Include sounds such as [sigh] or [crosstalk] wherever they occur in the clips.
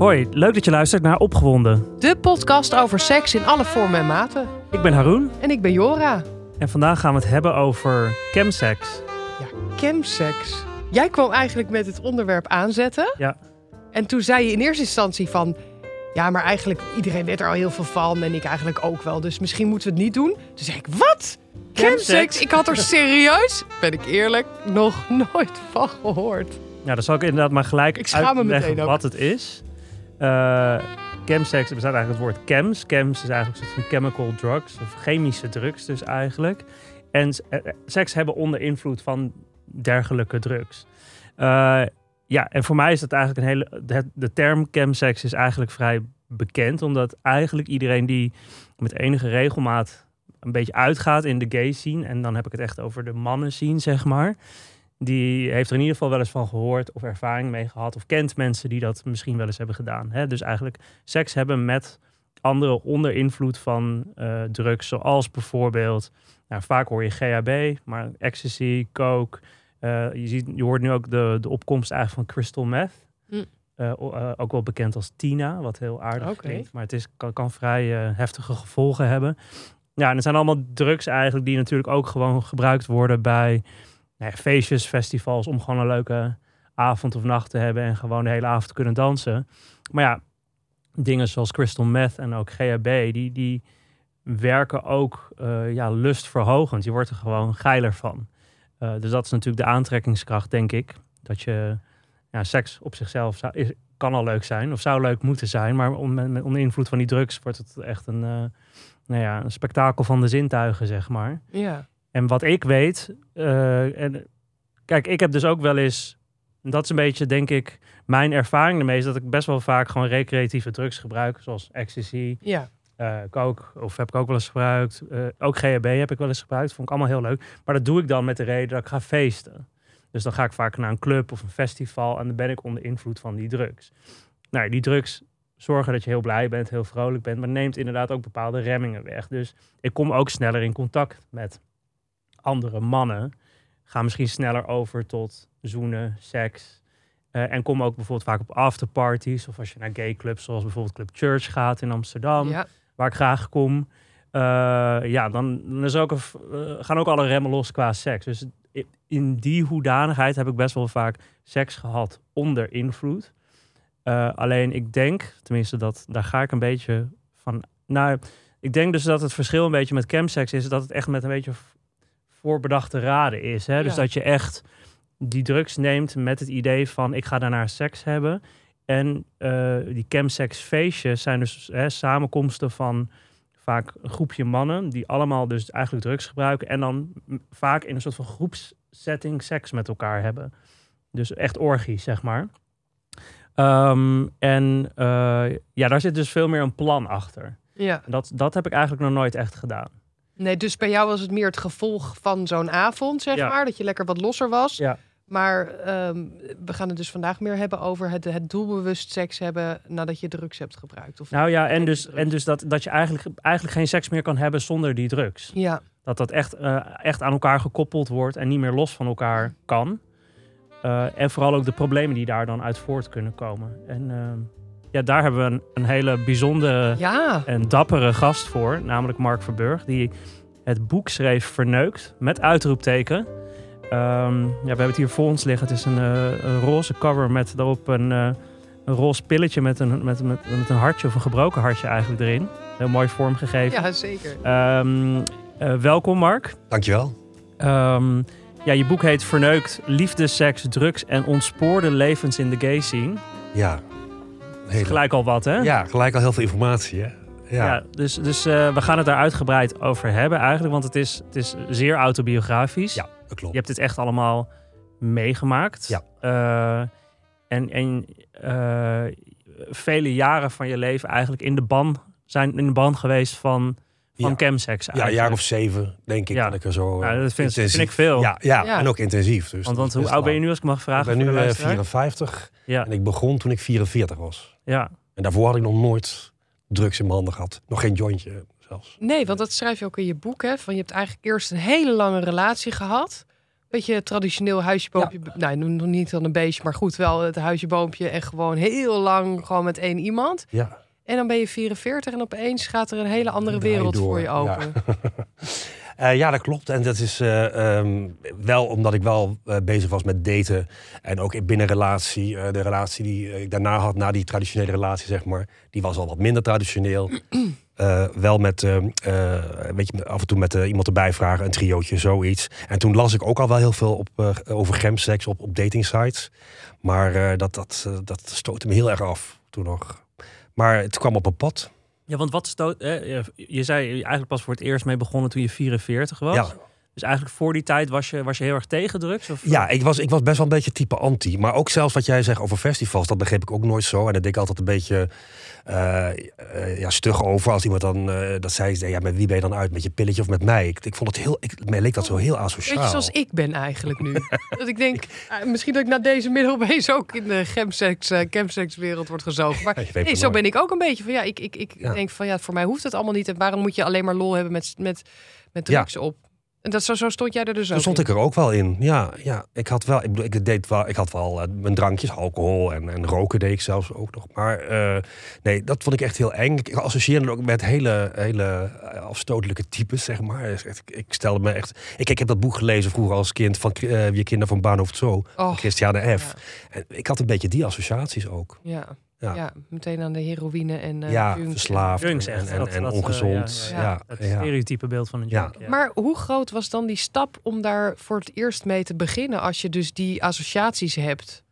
Hoi, leuk dat je luistert naar Opgewonden. De podcast over seks in alle vormen en maten. Ik ben Haroon En ik ben Jora. en vandaag gaan we het hebben over chemsex. Ja, chemsex. Jij kwam eigenlijk met het onderwerp aanzetten. Ja. En toen zei je in eerste instantie van... Ja, maar eigenlijk, iedereen weet er al heel veel van. En ik eigenlijk ook wel. Dus misschien moeten we het niet doen. Toen zei ik, wat? Chemsex? Chemsex? Ik had er serieus, ben ik eerlijk, nog [laughs] nooit van gehoord. Ja, dan zal ik inderdaad maar gelijk Ik schaam me uitleggen meteen ook. wat het is. Eh chemsex, bestaat eigenlijk het woord chems. Chems is eigenlijk een soort van chemical drugs, of chemische drugs dus eigenlijk. En eh, eh, seks hebben onder invloed van dergelijke drugs. Ja, en voor mij is dat eigenlijk een hele... De, de term chemsex is eigenlijk vrij bekend, omdat eigenlijk iedereen die met enige regelmaat een beetje uitgaat in de gay scene, en dan heb ik het echt over de mannen scene, zeg maar, die heeft er in ieder geval wel eens van gehoord of ervaring mee gehad of kent mensen die dat misschien wel eens hebben gedaan. Hè? Dus eigenlijk seks hebben met anderen onder invloed van eh, drugs, zoals bijvoorbeeld, nou, vaak hoor je GHB, maar ecstasy, coke. Eh, je, ziet, je hoort nu ook de, de opkomst eigenlijk van crystal meth. Hm. Eh, ook wel bekend als Tina, wat heel aardig Oké. klinkt. Maar het is, kan, kan vrij heftige gevolgen hebben. Ja, en het zijn allemaal drugs eigenlijk die natuurlijk ook gewoon gebruikt worden bij nou feestjes, festivals, om gewoon een leuke avond of nacht te hebben en gewoon de hele avond te kunnen dansen. Maar ja, dingen zoals crystal meth en ook GHB, die, die werken ook eh, ja, lustverhogend. Je wordt er gewoon geiler van. Eh, dus dat is natuurlijk de aantrekkingskracht, denk ik. Dat je ja, seks op zichzelf is, kan al leuk zijn of zou leuk moeten zijn, maar onder invloed van die drugs wordt het echt een, eh, nou ja, een spektakel van de zintuigen, zeg maar. Ja. En wat ik weet, eh, en kijk, ik heb dus ook wel eens, dat is een beetje, denk ik, mijn ervaring ermee is dat ik best wel vaak gewoon recreatieve drugs gebruik, zoals ecstasy, Ja. coke, of heb ik ook wel eens gebruikt. Eh, ook GHB heb ik wel eens gebruikt, vond ik allemaal heel leuk. Maar dat doe ik dan met de reden dat ik ga feesten. Dus dan ga ik vaak naar een club of een festival en dan ben ik onder invloed van die drugs. Nou, die drugs zorgen dat je heel blij bent, heel vrolijk bent, maar neemt inderdaad ook bepaalde remmingen weg. Dus ik kom ook sneller in contact met andere mannen. Ga misschien sneller over tot zoenen, seks. Eh, en kom ook bijvoorbeeld vaak op afterparties. Of als je naar gay clubs, zoals bijvoorbeeld Club Church gaat in Amsterdam ja. waar ik graag kom. eh, ja, dan, dan is ook een, eh, gaan ook alle remmen los qua seks. Dus in die hoedanigheid heb ik best wel vaak seks gehad onder invloed. Alleen ik denk, tenminste, dat daar ga ik een beetje van. Nou, ik denk dus dat het verschil een beetje met chemsex is dat het echt met een beetje voorbedachte raden is. Hè? Dus Ja. dat je echt die drugs neemt met het idee van ik ga daarna seks hebben. En eh, die chemsex feestjes zijn dus hè, samenkomsten van vaak een groepje mannen die allemaal dus eigenlijk drugs gebruiken en dan vaak in een soort van groepssetting seks met elkaar hebben. Dus echt orgies, zeg maar. Ehm, en eh, ja, daar zit dus veel meer een plan achter. ja. Dat, dat heb ik eigenlijk nog nooit echt gedaan. Nee, dus bij jou was het meer het gevolg van zo'n avond, zeg Ja. maar. Dat je lekker wat losser was. Ja. Maar ehm, we gaan het dus vandaag meer hebben over het, het doelbewust seks hebben nadat je drugs hebt gebruikt. Of... Nou ja, en dus, drugs. en dus dat, dat je eigenlijk, eigenlijk geen seks meer kan hebben zonder die drugs. Ja, Dat dat echt, eh, echt aan elkaar gekoppeld wordt en niet meer los van elkaar kan. Eh, en vooral ook de problemen die daar dan uit voort kunnen komen. En ehm, ja, daar hebben we een, een hele bijzondere ja. en dappere gast voor, namelijk Mark Verburg, die het boek schreef Verneukt met uitroepteken. Ehm, ja, we hebben het hier voor ons liggen. Het is een, eh, een roze cover met daarop een, eh, een roze pilletje met een, met, met, met een hartje of een gebroken hartje eigenlijk erin. Heel mooi vormgegeven. ja, zeker. Ehm, eh, welkom Mark. Dankjewel. Ehm, ja, je boek heet Verneukt, liefde, seks, drugs en ontspoorde levens in de gay scene. Ja. Hele- gelijk al wat hè? Ja, gelijk al heel veel informatie, hè? Ja, Ja. dus, dus eh, we gaan het daar uitgebreid over hebben eigenlijk, want het is, het is zeer autobiografisch. Ja, dat klopt. Je hebt dit echt allemaal meegemaakt. Ja. Eh, en en eh, vele jaren van je leven eigenlijk in de ban zijn in de ban geweest van, van Ja. chemsex. Ja, een jaar of zeven, denk ik, Ja. dat ik er zo Ja, eh, dat vind, intensief... vind ik veel. Ja, ja, Ja. en ook intensief. Dus want hoe oud ben je nu als ik mag vragen? Ik ben nu de eh, luisteraar? 54 Ja, en ik begon toen ik 44 was. ja. En daarvoor had ik nog nooit drugs in mijn handen gehad. Nog geen jointje zelfs. Nee, want dat schrijf je ook in je boek. Hè? Van je hebt eigenlijk eerst een hele lange relatie gehad. Beetje traditioneel huisje, boompje. Nou, nog niet dan een beestje, maar goed, wel het huisje, boompje. En gewoon heel lang gewoon met één iemand. Ja. En dan ben je 44 en opeens gaat er een hele andere wereld door, voor je ja. open. [laughs] Eh, ja, dat klopt. En dat is eh, ehm, wel omdat ik wel eh, bezig was met daten. En ook in binnenrelatie. eh, de relatie die ik daarna had, na die traditionele relatie, zeg maar. Die was al wat minder traditioneel. [clears throat] Wel met, ehm, eh, weet je, af en toe met iemand erbij vragen, een triootje, zoiets. En toen las ik ook al wel heel veel op, over gemseks op, op dating sites. Maar dat, dat, dat stootte me heel erg af toen nog. Maar het kwam op een pad. Ja, want wat stoot... eh, je- zei je eigenlijk pas voor het eerst mee begonnen toen je 44 was. Ja. Dus eigenlijk voor die tijd was je, was je heel erg tegen drugs? Of, Ja, ik was, ik was best wel een beetje type anti. Maar ook zelfs wat jij zegt over festivals, dat begreep ik ook nooit zo. En daar deed ik altijd een beetje eh, eh, ja, stug over. Als iemand dan eh, dat zei, ja, met wie ben je dan uit? Met je pilletje of met mij? Ik, ik vond het heel, ik, mij leek dat zo heel asociaal. Weet je, zoals ik ben eigenlijk nu. [laughs] dat ik denk, ah, misschien dat ik na deze middelbees ook in de gemsex, eh chemsex-wereld wordt gezogen. Maar [laughs] Ja, nee, zo nooit. ben ik ook een beetje van, ja, ik, ik, ik Ja. denk van, ja, voor mij hoeft het allemaal niet. En waarom moet je alleen maar lol hebben met, met, met Ja. drugs op? En dat, zo, zo stond jij er dus Zo ook stond in. ik er ook wel in. Ja, ja. Ik had wel, ik ik deed wel, ik had wel eh, mijn drankjes, alcohol en, en roken deed ik zelfs ook nog. Maar eh, nee, dat vond ik echt heel eng. Ik associeerde het ook met hele, hele eh, afstotelijke types, zeg maar. Dus Ik, ik stelde me echt. Ik, ik heb dat boek gelezen vroeger als kind van eh Wie Kinder van Bahnhof Zoo, Oh, van Christiane F. Ja. En ik had een beetje die associaties ook. Ja. Ja. Ja. meteen aan de heroïne en eh ja, junk. verslaafd Junks en, en, dat- en dat, eh, ongezond. ja, ja, ja, ja, Het stereotype beeld van een Ja. junk. Ja. Maar hoe groot was dan die stap om daar voor het eerst mee te beginnen als je dus die associaties hebt?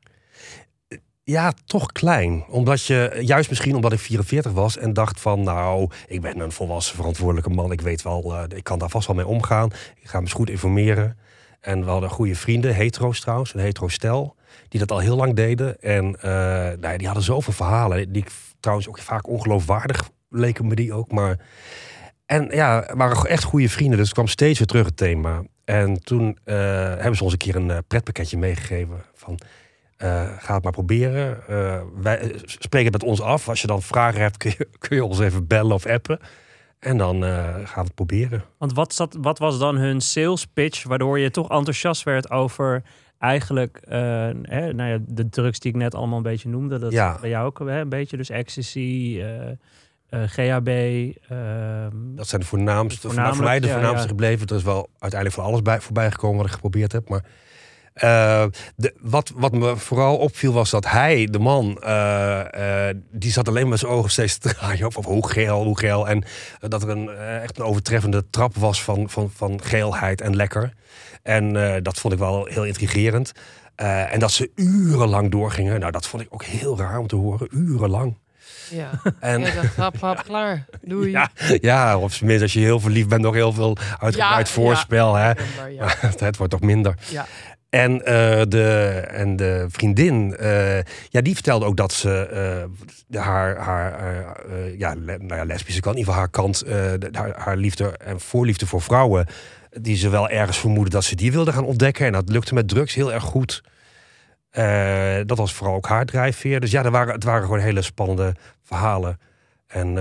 Ja, toch klein. Omdat je, juist misschien omdat ik 44 was en dacht van, nou, ik ben een volwassen verantwoordelijke man. Ik weet wel, eh, ik kan daar vast wel mee omgaan. Ik ga me eens goed informeren. En we hadden goede vrienden, hetero's trouwens, een hetero stel, die dat al heel lang deden. En eh, nou die hadden zoveel verhalen, die trouwens ook vaak ongeloofwaardig leken me die ook. Maar, en ja, waren echt goede vrienden, dus het kwam steeds weer terug het thema. En toen eh, hebben ze ons een keer een eh, pretpakketje meegegeven van... ga het maar proberen. Wij spreek het met ons af. Als je dan vragen hebt, kun je, [laughs] kun je ons even bellen of appen. En dan gaan we het proberen. Want wat, wat was dan hun sales pitch waardoor je toch enthousiast werd over eigenlijk eh, hè, nou ja, de drugs die ik net allemaal een beetje noemde. Dat Ja. bij jou ook hè, een beetje. Dus ecstasy, eh, eh, GHB. ehm, Dat zijn de voornaamste, voor, mij de voornaamste ja. gebleven. Er is wel uiteindelijk van alles bij, voorbij gekomen wat ik geprobeerd heb. Maar eh, de, wat, wat me vooral opviel was dat hij, de man, eh, eh, die zat alleen met zijn ogen steeds te draaien op, hoe geel, hoe geel. En dat er een, echt een overtreffende trap was van, van, van geelheid en lekker. En dat vond ik wel heel intrigerend. En dat ze urenlang doorgingen. Nou, dat vond ik ook heel raar om te horen. Urenlang. Ja, [laughs] En, ja dat hap, hap, klaar. Doei. [laughs] ja, ja, of tenminste als je heel verliefd bent, nog heel veel uitgebreid Ja, voorspel. Hè? Maar ja, [laughs] het wordt toch minder. ja. En, eh, de, en de vriendin, eh, ja, die vertelde ook dat ze eh, haar, haar ja, le- nou ja, lesbische kant, in ieder geval haar kant, de- haar, haar liefde en voorliefde voor vrouwen, die ze wel ergens vermoeden dat ze die wilde gaan ontdekken. En dat lukte met drugs heel erg goed. Dat was vooral ook haar drijfveer. Dus ja, er waren, het waren gewoon hele spannende verhalen. En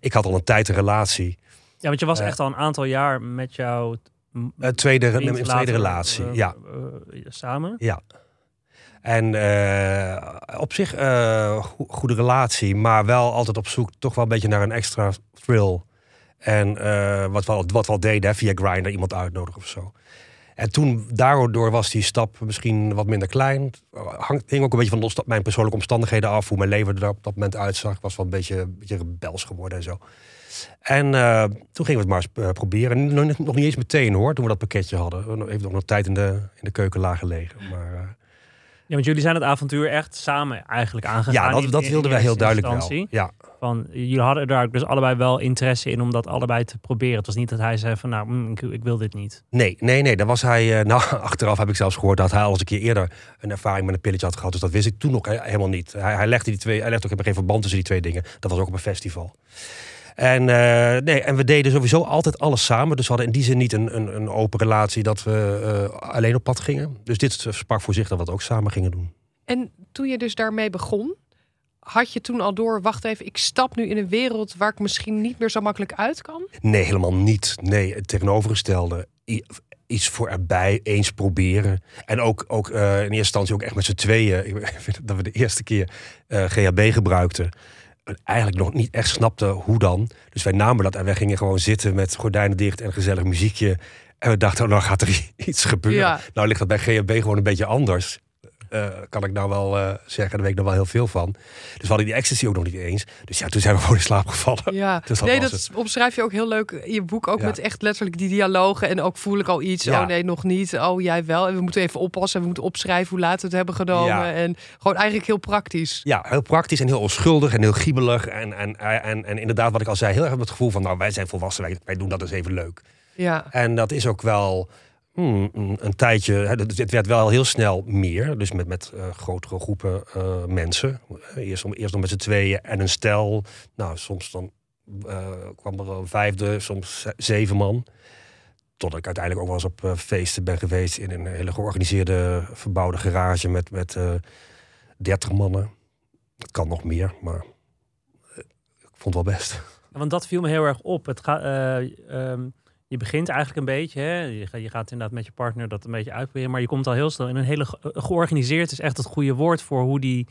ik had al een tijd een relatie. ja, want je was echt al een aantal jaar met jouw Een tweede, vriend een tweede relatie, eh, ja. eh, samen. Ja. En eh, op zich eh go- goede relatie, maar wel altijd op zoek toch wel een beetje naar een extra thrill. En eh, wat, we, al- wat we al deden, hè, via Grindr iemand uitnodigen of zo. En toen, daardoor was die stap misschien wat minder klein. Hangt, hing ook een beetje van mijn persoonlijke omstandigheden af. Hoe mijn leven er op dat moment uitzag. Ik was wel een beetje, een beetje rebels geworden en zo. En eh, toen gingen we het maar eens eh, proberen. Nog, niet- nog niet eens meteen hoor, toen we dat pakketje hadden. We Heeft nog nog tijd in de, in de keukenlaag gelegen. Maar eh, Ja, want jullie zijn het avontuur echt samen eigenlijk aangegaan. ja, dat, dat wilden wij heel duidelijk wel. Ja, Van, jullie hadden daar dus allebei wel interesse in om dat allebei te proberen. Het was niet dat hij zei van nou, mm, ik, ik wil dit niet. nee, nee, nee. Daar was hij. [laughs] nou, achteraf heb ik zelfs gehoord dat hij al eens een keer eerder een ervaring met een pilletje had gehad. Dus dat wist ik toen nog he- helemaal niet. Hij, hij legde die twee, hij legde ook geen verband tussen die twee dingen. Dat was ook op een festival. En, eh, nee, en we deden sowieso altijd alles samen. Dus we hadden in die zin niet een, een, een open relatie dat we eh, alleen op pad gingen. Dus dit sprak voor zich dat we het ook samen gingen doen. En toen je dus daarmee begon, had je toen al door, wacht even, ik stap nu in een wereld waar ik misschien niet meer zo makkelijk uit kan? Nee, helemaal niet. Nee, het tegenovergestelde. Iets voor erbij, eens proberen. En ook, ook eh, in eerste instantie ook echt met z'n tweeën. [laughs] Ik vind dat we de eerste keer eh, GHB gebruikten. En eigenlijk nog niet echt snapten hoe dan. Dus wij namen dat en wij gingen gewoon zitten met gordijnen dicht en gezellig muziekje. En we dachten, oh, nou gaat er [laughs] iets gebeuren. Ja. Nou ligt dat bij GHB gewoon een beetje anders. Eh, kan ik nou wel eh, zeggen, daar weet ik nog wel heel veel van. Dus we hadden die ecstasy ook nog niet eens. Dus ja, toen zijn we [laughs] gewoon in slaap gevallen. Ja, Dus dat nee, dat omschrijf je ook heel leuk in je boek. Ook Ja. met echt letterlijk die dialogen. En ook voel ik al iets. Ja. Oh nee, nog niet. Oh jij wel. En we moeten even oppassen. En we moeten opschrijven hoe laat we het hebben genomen. Ja. En gewoon eigenlijk heel praktisch. Ja, heel praktisch en heel onschuldig en heel giebelig. En, en, en, en inderdaad, wat ik al zei, heel erg met het gevoel van... nou, wij zijn volwassen, wij, wij doen dat dus even leuk. Ja, En dat is ook wel hmm, een, een tijdje... Het het werd wel heel snel meer. Dus met, met eh, grotere groepen eh, mensen. Eerst, om, eerst nog met z'n tweeën en een stel. Nou, soms dan eh, kwam er een vijfde, soms ze- zeven man. Totdat ik uiteindelijk ook wel eens op eh, feesten ben geweest... in een hele georganiseerde, verbouwde garage met, met eh 30 mannen. Dat kan nog meer, maar eh, ik vond het wel best. Want dat viel me heel erg op. Het gaat, eh, ehm, je begint eigenlijk een beetje, hè? Je, gaat, inderdaad met je partner dat een beetje uitproberen, maar je komt al heel snel in een hele eh, georganiseerd is echt het goede woord voor hoe die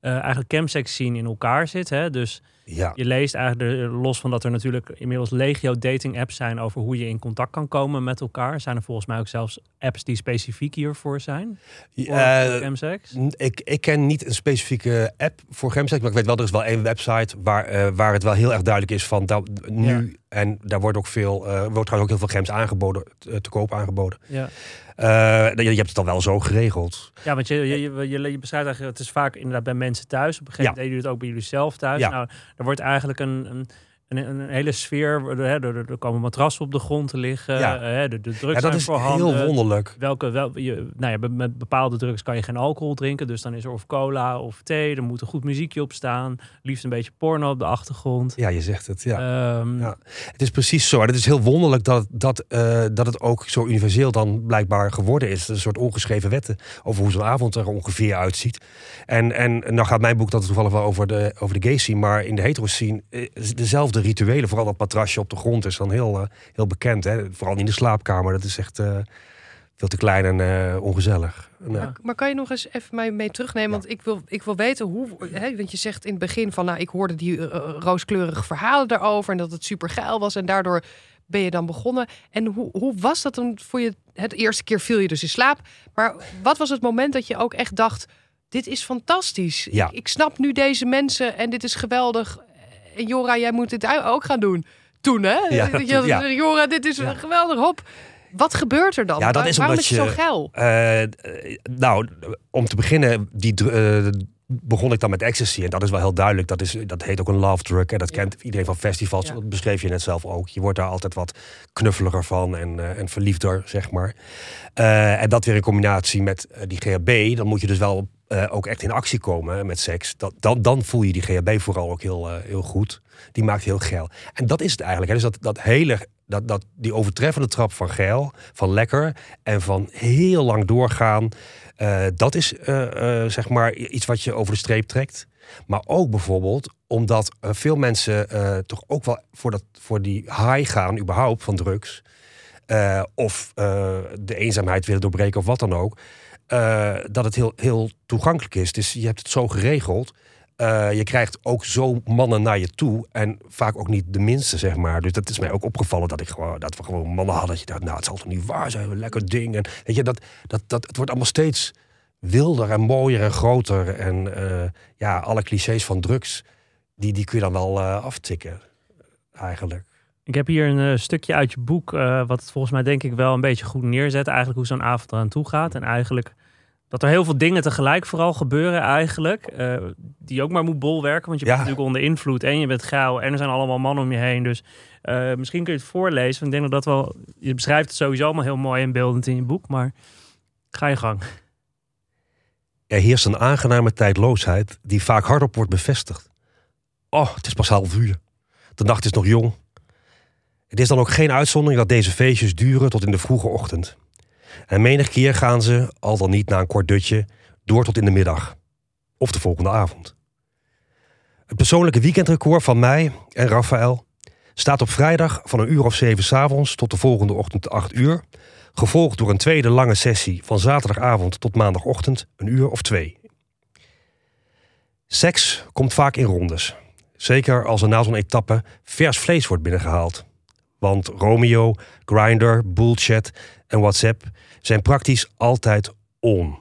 eh, eigenlijk campsex scene in elkaar zit. Hè? Dus Ja, je leest eigenlijk los van dat er natuurlijk inmiddels legio dating apps zijn over hoe je in contact kan komen met elkaar. Zijn er volgens mij ook zelfs apps die specifiek hiervoor zijn? Voor, Eh, voor campsex? Ik, ik ken niet een specifieke app voor Gemsex, maar ik weet wel, er is wel één website waar, eh, waar het wel heel erg duidelijk is van dat, nu. En daar wordt ook veel, eh, wordt trouwens ook heel veel gems aangeboden, te, te koop aangeboden. Ja. Eh, je, je hebt het dan wel zo geregeld. Ja, want je, je, je, je, beschrijft eigenlijk, het is vaak inderdaad bij mensen thuis. Op een gegeven moment deden jullie het ook bij jullie zelf thuis. Ja. Nou, er wordt eigenlijk een, een, een, een hele sfeer, er, er, komen matrassen op de grond te liggen. Ja. eh, de, de drugs Ja, dat is voorhanden. heel wonderlijk. Welke, wel, je, nou ja, met bepaalde drugs kan je geen alcohol drinken. Dus dan is er of cola of thee. Er moet een goed muziekje op staan. Liefst een beetje porno op de achtergrond. Ja, je zegt het. Ja. Ehm, Ja. Het is precies zo. En het is heel wonderlijk dat, dat, eh, dat het ook zo universeel dan blijkbaar geworden is. Een soort ongeschreven wetten over hoe zo'n avond er ongeveer uitziet. En, en nou gaat mijn boek dan toevallig wel over de, over de gay scene. Maar in de hetero scene eh, dezelfde rituelen. Vooral dat matrasje op de grond is dan heel, eh, heel bekend. Hè? Vooral in de slaapkamer. Dat is echt eh, veel te klein en eh, ongezellig. Ja. Maar kan je nog eens even mij mee terugnemen? Want ik wil, ik wil weten hoe. Hè, want je zegt in het begin van, nou, ik hoorde die rooskleurige verhalen daarover en dat het super geil was. En daardoor ben je dan begonnen. En hoe, hoe was dat dan voor je? Het eerste keer viel je dus in slaap. Maar wat was het moment dat je ook echt dacht: dit is fantastisch. Ja. Ik, ik snap nu deze mensen en dit is geweldig. Jora, jij moet dit ook gaan doen. Toen, hè? Ja, ja. Jora, dit is Ja. geweldig. Hop. Wat gebeurt er dan? Ja, dat Waar- is waarom is het zo geil? Eh, nou, om te beginnen, die, eh, begon ik dan met ecstasy. En dat is wel heel duidelijk. Dat, is, dat heet ook een love drug. En dat Ja. kent iedereen van festivals. Ja. Dat beschreef je net zelf ook. Je wordt daar altijd wat knuffeliger van en, eh, en verliefder, zeg maar. En dat weer in combinatie met die GHB. Dan moet je dus wel eh, ook echt in actie komen met seks. Dat, dan, dan voel je die GHB vooral ook heel, eh, heel goed. Die maakt heel geil. En dat is het eigenlijk. Hè. Dus dat, dat hele, dat, dat, die overtreffende trap van geil, van lekker en van heel lang doorgaan. eh, dat is zeg maar iets wat je over de streep trekt. Maar ook bijvoorbeeld omdat veel mensen toch ook wel voor, dat, voor die high gaan, überhaupt van drugs. of de eenzaamheid willen doorbreken of wat dan ook. Eh, dat het heel, heel toegankelijk is. Dus je hebt het zo geregeld. Eh, je krijgt ook zo mannen naar je toe. En vaak ook niet de minste, zeg maar. Dus dat is mij ook opgevallen dat, ik gewoon, dat we gewoon mannen hadden. Dat je dacht, nou, het zal toch niet waar zijn. Een lekker ding. En weet je, dat, dat, dat, het wordt allemaal steeds wilder en mooier en groter. En eh, ja, alle clichés van drugs, die, die kun je dan wel aftikken. Eigenlijk. Ik heb hier een eh, stukje uit je boek, eh, wat het volgens mij denk ik wel een beetje goed neerzet. Eigenlijk hoe zo'n avond eraan toe gaat. En eigenlijk dat er heel veel dingen tegelijk vooral gebeuren eigenlijk. eh, die ook maar moet bolwerken. Want je Ja. bent natuurlijk onder invloed en je bent gauw. En er zijn allemaal mannen om je heen. Dus misschien kun je het voorlezen. Want ik denk dat dat wel... Je beschrijft het sowieso allemaal heel mooi en beeldend in je boek. Maar ga je gang. Er heerst een aangename tijdloosheid die vaak hardop wordt bevestigd. Oh, het is pas half uur. De nacht is nog jong. Het is dan ook geen uitzondering dat deze feestjes duren tot in de vroege ochtend. En menig keer gaan ze, al dan niet na een kort dutje, door tot in de middag. Of de volgende avond. Het persoonlijke weekendrecord van mij en Raphaël staat op vrijdag van een uur of zeven s'avonds tot de volgende ochtend acht uur Gevolgd door een tweede lange sessie van zaterdagavond tot maandagochtend, een uur of twee. Seks komt vaak in rondes. Zeker als er na zo'n etappe vers vlees wordt binnengehaald. Want Romeo, Grindr, Bullchat en WhatsApp zijn praktisch altijd on.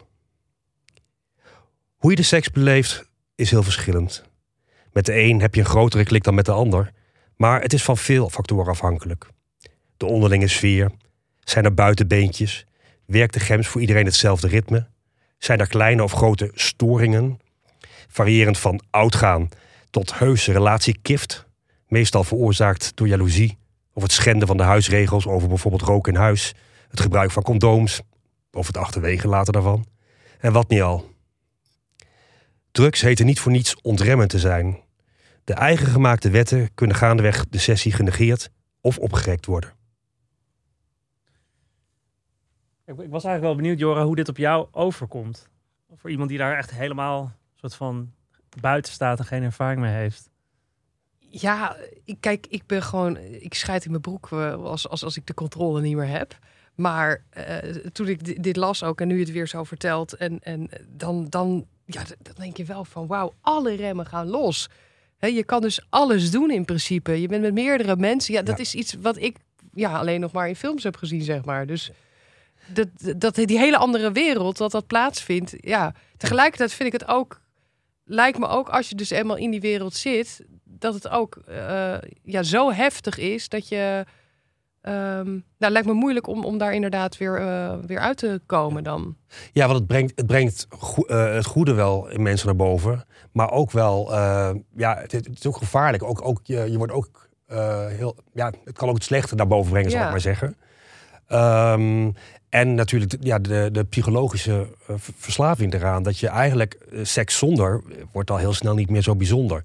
Hoe je de seks beleeft is heel verschillend. Met de een heb je een grotere klik dan met de ander, maar het is van veel factoren afhankelijk. De onderlinge sfeer, zijn er buitenbeentjes, werkt de gems voor iedereen hetzelfde ritme, zijn er kleine of grote storingen, variërend van oudgaan tot heuse relatiekift, meestal veroorzaakt door jaloezie of het schenden van de huisregels over bijvoorbeeld roken in huis, het gebruik van condooms of het achterwege laten daarvan. En wat niet al. Drugs heten niet voor niets ontremmend te zijn. De eigen gemaakte wetten kunnen gaandeweg de sessie genegeerd of opgerekt worden. Ik, ik was eigenlijk wel benieuwd, Jora, hoe dit op jou overkomt. Voor iemand die daar echt helemaal soort van buiten staat en geen ervaring mee heeft. Ja, ik, kijk, ik ben gewoon, ik scheid in mijn broek eh, als, als, als ik de controle niet meer heb. Maar eh, toen ik di- dit las ook en nu het weer zo vertelt, en, en dan, dan, ja, dan denk je wel van wauw, alle remmen gaan los. Hè, je kan dus alles doen in principe. Je bent met meerdere mensen. Ja, dat Ja. is iets wat ik ja, alleen nog maar in films heb gezien, zeg maar. Dus dat, dat die hele andere wereld, dat dat plaatsvindt. Ja, tegelijkertijd vind ik het ook, lijkt me ook als je dus eenmaal in die wereld zit, dat het ook eh, ja, zo heftig is dat je. ehm nou, lijkt me moeilijk om, om daar inderdaad weer, eh, weer uit te komen dan. Ja, want het brengt, het, brengt goe- eh, het goede wel in mensen naar boven. Maar ook wel, ja, het, het is ook gevaarlijk. Ook, ook, je, je wordt ook heel, ja, het kan ook het slechte naar boven brengen, zal ik maar zeggen. Ehm, en natuurlijk ja, de, de psychologische verslaving eraan. Dat je eigenlijk seks zonder wordt al heel snel niet meer zo bijzonder.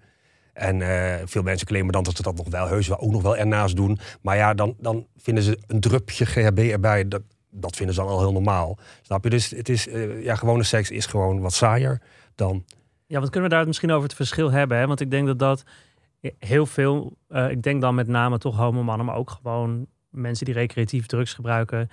En eh, veel mensen claimen dan dat ze dat nog wel heus wel ook nog wel ernaast doen. Maar ja, dan, dan vinden ze een drupje GHB erbij. Dat, dat vinden ze dan al heel normaal. Snap je? Dus het is, eh, ja, gewone seks is gewoon wat saaier dan. Ja, want kunnen we daar misschien over het verschil hebben? Hè? Want ik denk dat dat heel veel, eh, ik denk dan met name toch homomannen, maar ook gewoon mensen die recreatief drugs gebruiken,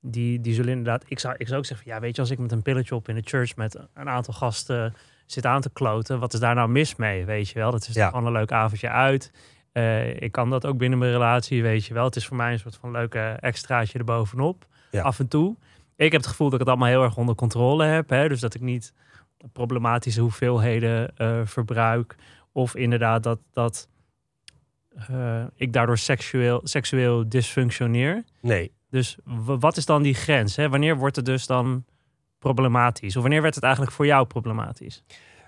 die, die zullen inderdaad, ik zou, ik zou ook zeggen, ja, weet je, als ik met een pilletje op in de church met een aantal gasten zit aan te kloten, wat is daar nou mis mee, weet je wel? Dat is Ja. gewoon een leuk avondje uit. Eh, ik kan dat ook binnen mijn relatie, weet je wel. Het is voor mij een soort van leuke extraatje erbovenop, Ja. af en toe. Ik heb het gevoel dat ik het allemaal heel erg onder controle heb, hè? dus dat ik niet problematische hoeveelheden eh, verbruik. Of inderdaad dat, dat eh, ik daardoor seksueel, seksueel dysfunctioneer. Nee. Dus wat is dan die grens? Hè? Wanneer wordt het dus dan problematisch? Of wanneer werd het eigenlijk voor jou problematisch?